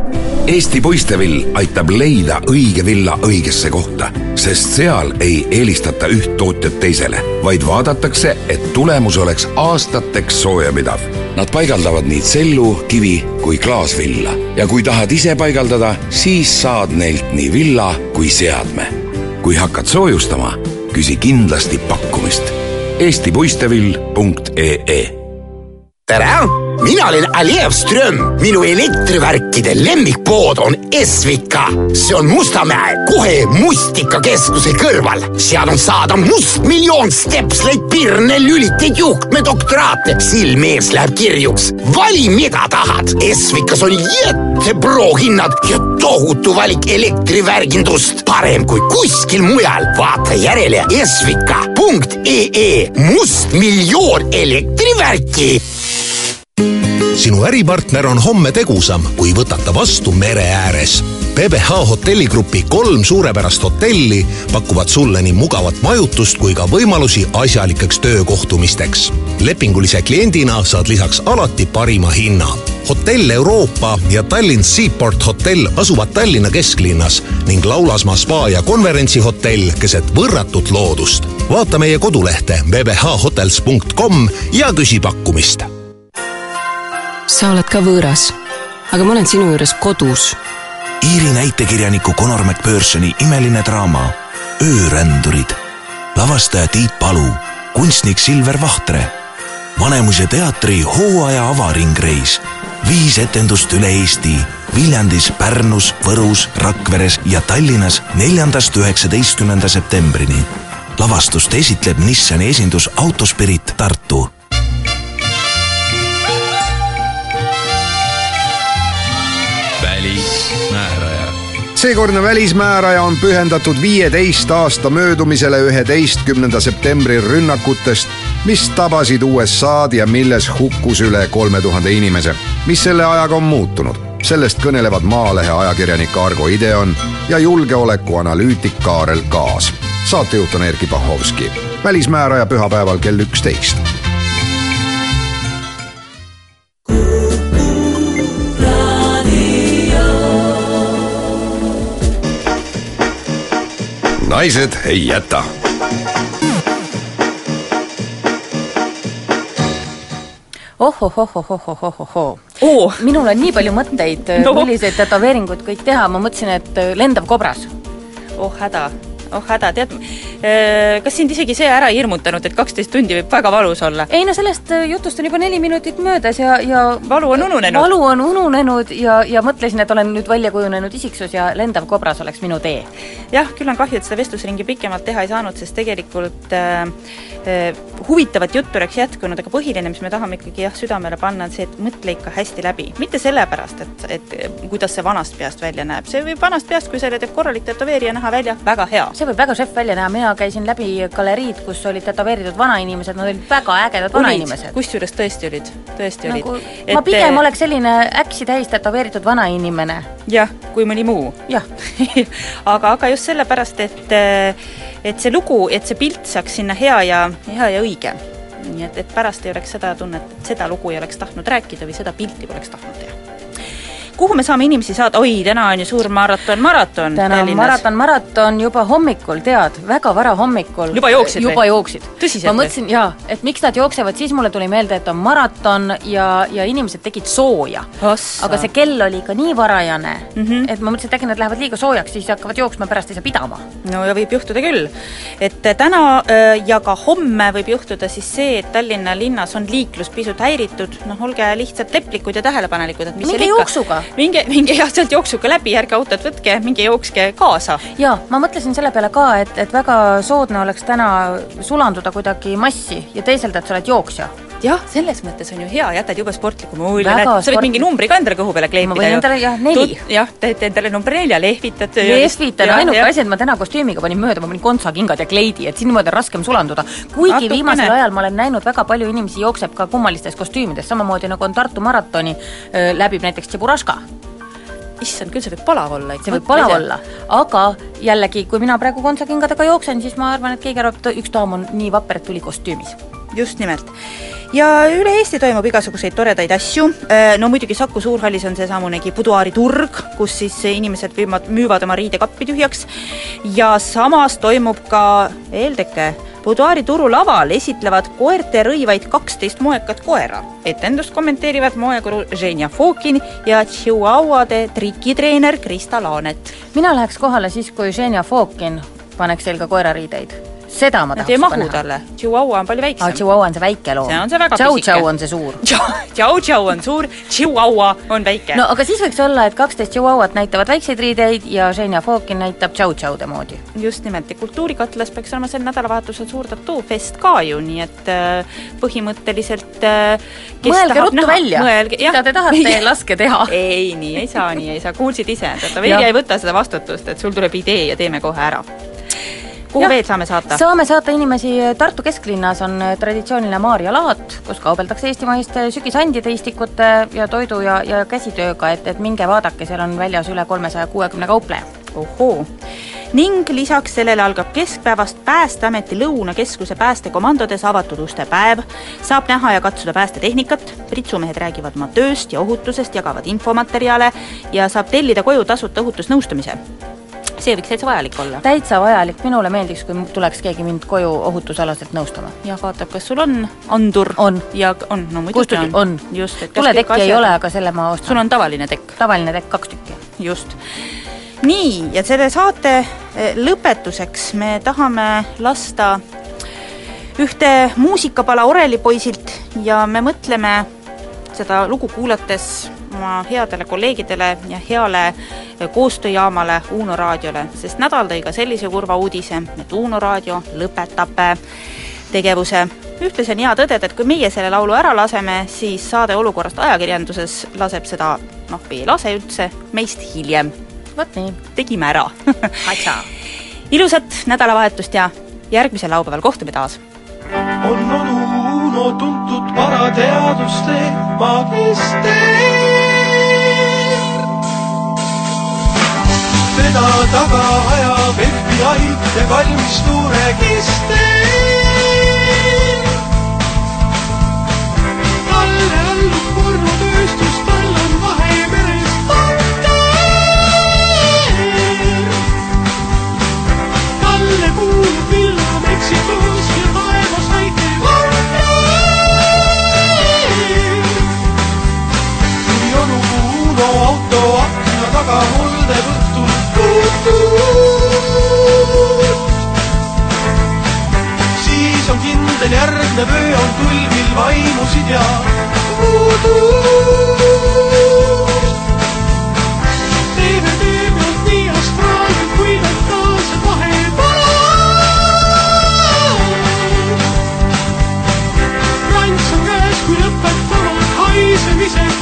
Eesti puistevill aitab leida õige villa õigesse kohta, sest seal ei eelistata üht tootjat teisele, vaid vaadatakse, et tulemus oleks aastateks soojapidav. Nad paigaldavad nii tsellu, kivi kui klaasvilla ja kui tahad ise paigaldada, siis saad neilt nii villa kui seadme. kui hakkad soojustama, küsi kindlasti pakkumist. eestipuistevill.ee tere! mina olen Alev Ström, minu elektrivärkide lemmikpood on Esvika. see on Mustamäe kohe Mustikakeskuse kõrval. seal on saada mustmiljon stepsleid, pirne, lüliteid, juhtme, doktoraate. silm ees läheb kirjuks. vali, mida tahad. Esvikas on jättepro hinnad ja tohutu valik elektrivärgindust. parem kui kuskil mujal. vaata järele esvika.ee mustmiljon elektrivärki sinu äripartner on homme tegusam, kui võtad ta vastu mere ääres. PBH hotelligrupi kolm suurepärast hotelli pakuvad sulle nii mugavat majutust kui ka võimalusi asjalikeks töökohtumisteks. lepingulise kliendina saad lisaks alati parima hinna. hotell Euroopa ja Tallinn Seaport hotell asuvad Tallinna kesklinnas ning Laulasmaa spa ja konverentsihotell keset võrratut loodust. vaata meie kodulehte bbhhotels.com ja küsi pakkumist sa oled ka võõras, aga ma olen sinu juures kodus. Iiri näitekirjaniku Conor McPhersoni imeline draama Öörändurid. lavastaja Tiit Palu, kunstnik Silver Vahtre. Vanemuise teatri hooaja avaringreis. viis etendust üle Eesti Viljandis, Pärnus, Võrus, Rakveres ja Tallinnas neljandast üheksateistkümnenda septembrini. lavastust esitleb Nissani esindus Autospirit Tartu seekordne välismääraja on pühendatud viieteist aasta möödumisele üheteistkümnenda septembri rünnakutest, mis tabasid USA-d ja milles hukkus üle kolme tuhande inimese. mis selle ajaga on muutunud? sellest kõnelevad Maalehe ajakirjanik Argo Ideon ja julgeolekuanalüütik Kaarel Kaas. saatejuht on Erkki Bahovski. välismääraja pühapäeval kell üksteist naised ei jäta. ohohohohohohohoo oh. minul on nii palju mõtteid No. milliseid tätoveeringuid kõik teha, ma mõtlesin, et lendav kobras. oh häda, oh häda, tead, kas sind isegi see ära ei hirmutanud, et kaksteist tundi võib väga valus olla? ei no sellest äh, jutust on juba neli minutit möödas ja, ja valu on ununenud. valu on ununenud ja, ja mõtlesin, et olen nüüd välja kujunenud isiksus ja lendav kobras oleks minu tee. jah, küll on kahju, et seda vestlusringi pikemalt teha ei saanud, sest tegelikult äh, äh, huvitavat juttu oleks jätkunud, aga põhiline, mis me tahame ikkagi jah, südamele panna, on see, et mõtle ikka hästi läbi. mitte sellepärast, et, et kuidas see vanast peast välja näeb, see võib vanast peast, kui selle teeb korralik tätoveerija, näha välja väga hea. See võib väga šef välja näha, mina käisin läbi galeriid, kus olid tätoveeritud vanainimesed, nad olid väga ägedad vanainimesed. kusjuures tõesti olid, tõesti nagu, olid. ma pigem oleks selline äksi täis tätoveeritud vanainimene. jah, kui mõni muu. jah aga, aga just sellepärast, et et see lugu, et see pilt saaks sinna hea ja, hea ja õige. nii et, et pärast ei oleks seda tunnet, et seda lugu ei oleks tahtnud rääkida või seda pilti poleks tahtnud teha. Kuhu me saame inimesi saada, oi, täna on ju suur maraton, maraton täna on maraton, maraton juba hommikul, tead, väga vara hommikul. Juba jooksid juba või? jooksid. Ma mõtlesin jaa, et miks nad jooksevad, siis mulle tuli meelde, et on maraton ja, ja inimesed tegid sooja. aga see kell oli ikka nii varajane mm, -hmm. et ma mõtlesin, et äkki nad lähevad liiga soojaks, siis hakkavad jooksma, pärast ei saa pidama. no ja võib juhtuda küll. et täna äh, ja ka homme võib juhtuda siis see, et Tallinna linnas on liiklus pisut häiritud, noh, olge lihtsalt leplikud ja tähelepanelikud, et mis Minge jooksuga. Minge, minge jah, sealt jooksuga läbi, ärge autot võtke, minge jookske kaasa. jaa, ma mõtlesin selle peale ka, et, et väga soodne oleks täna sulanduda kuidagi massi ja teeselda, et sa oled jooksja. Jah, selles mõttes on ju hea, jätad jube sportliku mulje, näed, sa võid sport- mingi numbri ka endale kõhu peale kleepida Ma võin endale, jah, neli. jah, teete endale number nelja, lehvitad. lehvitan, ainuke asi, et ma täna kostüümiga panin mööda, ma panin kontsakingad ja kleidi, et siin niimoodi on raskem sulanduda. kuigi Natukene. viimasel ajal ma olen näinud väga palju inimesi jookseb ka kummalistes kostüümides, samamoodi nagu on Tartu maratoni, läbib näiteks Tšeburaška. issand küll, see võib palav olla see võib palav olla, aga jällegi, kui mina praegu kontsakingadega jooksen, siis ma arvan, et keegi arvab, et üks daam on nii vapper, et tuli kostüümis. Just nimelt. ja üle Eesti toimub igasuguseid toredaid asju, no muidugi Saku Suurhallis on seesamunegi buduaariturg, kus siis inimesed müüvad, müüvad oma riidekappi tühjaks ja samas toimub ka eelteke Buduaari turulaval esitlevad koerte rõivaid kaksteist moekat koera. etendust kommenteerivad moekuru Ženja Fokin ja Chihuahuade trikitreener Krista Laanet. mina läheks kohale siis, kui Ženja Fokin paneks selga koerariideid. Seda ma Nad tahaks ei juba mahu näha. talle, Chihuahua on palju väiksem aa, Chihuahua on see väike loom. see on see väga Tšau-tšau on see suur. Tšau-tšau on suur, Chihuahua on väike. no aga siis võiks olla, et kaksteist Chihuahuat näitavad väikseid riideid ja Ženja Fokin näitab tšau-tšaude moodi. just nimelt ja Kultuurikatlas peaks olema sel nädalavahetusel suur tattoo-fest ka ju, nii et äh, põhimõtteliselt äh, kes mõelge tahab ruttu näha, välja, mida te tahate, laske teha. ei, nii ei saa, nii ei saa, kuulsid ise, tätoveerija ei võta seda vastutust, et sul tuleb idee ja teeme kohe ära. Kuhu Jah. veel saame saata? saame saata inimesi, Tartu kesklinnas on traditsiooniline Maarja laat, kus kaubeldakse eestimaiste sügisandide, istikute ja toidu ja, ja käsitööga, et, et minge vaadake, seal on väljas üle kolmesaja kuuekümne kaupleja. ohoo ning lisaks sellele algab keskpäevast Päästeameti Lõunakeskuse päästekomandodes avatud uste päev. saab näha ja katsuda päästetehnikat, pritsumehed räägivad oma tööst ja ohutusest, jagavad infomaterjale ja saab tellida koju tasuta ohutusnõustamise. See võiks täitsa vajalik olla. täitsa vajalik, minule meeldiks, kui tuleks keegi mind koju ohutusalaselt nõustama. ja vaatab, kas sul on andur. on. ja on, no muidugi on, on. just, et tuletekki ei ole, aga selle ma ostan. sul on tavaline tekk? tavaline tekk, kaks tükki. just. nii, ja selle saate eh, lõpetuseks me tahame lasta ühte muusikapala orelipoisilt ja me mõtleme seda lugu kuulates oma headele kolleegidele ja heale koostööjaamale Uno raadiole, sest nädal tõi ka sellise kurva uudise, et Uno raadio lõpetab eh, tegevuse. ühtlasi on hea tõdeda, et kui meie selle laulu ära laseme, siis saade olukorrast ajakirjanduses laseb seda noh, või ei lase üldse, meist hiljem vot nii. tegime ära ilusat nädalavahetust ja järgmisel laupäeval kohtume taas. on onu Uno tuntud varateaduste magister. Teda taga ajab FBI ja kalmistu register. talle allub pornotööstus, tal on Vahemeres bakter. talle kuulub villa Meksikos ja taevas väike vanner. kui onu Uno auto akna taga muldeb õhtul on kindel järgnev öö on tulvil vaimusid ja puudust. teeme teemalt nii astraalselt kui mentaalselt vahepeal. rants on käes, kui lõpetavad haisemised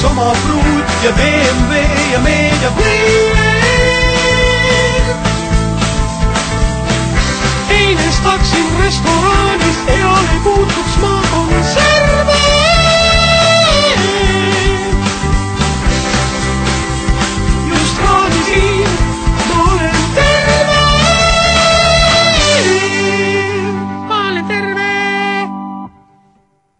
sama pruut ja BMW ja meediapõie. eile istaksin restoranis, eale puutuks ma konserve.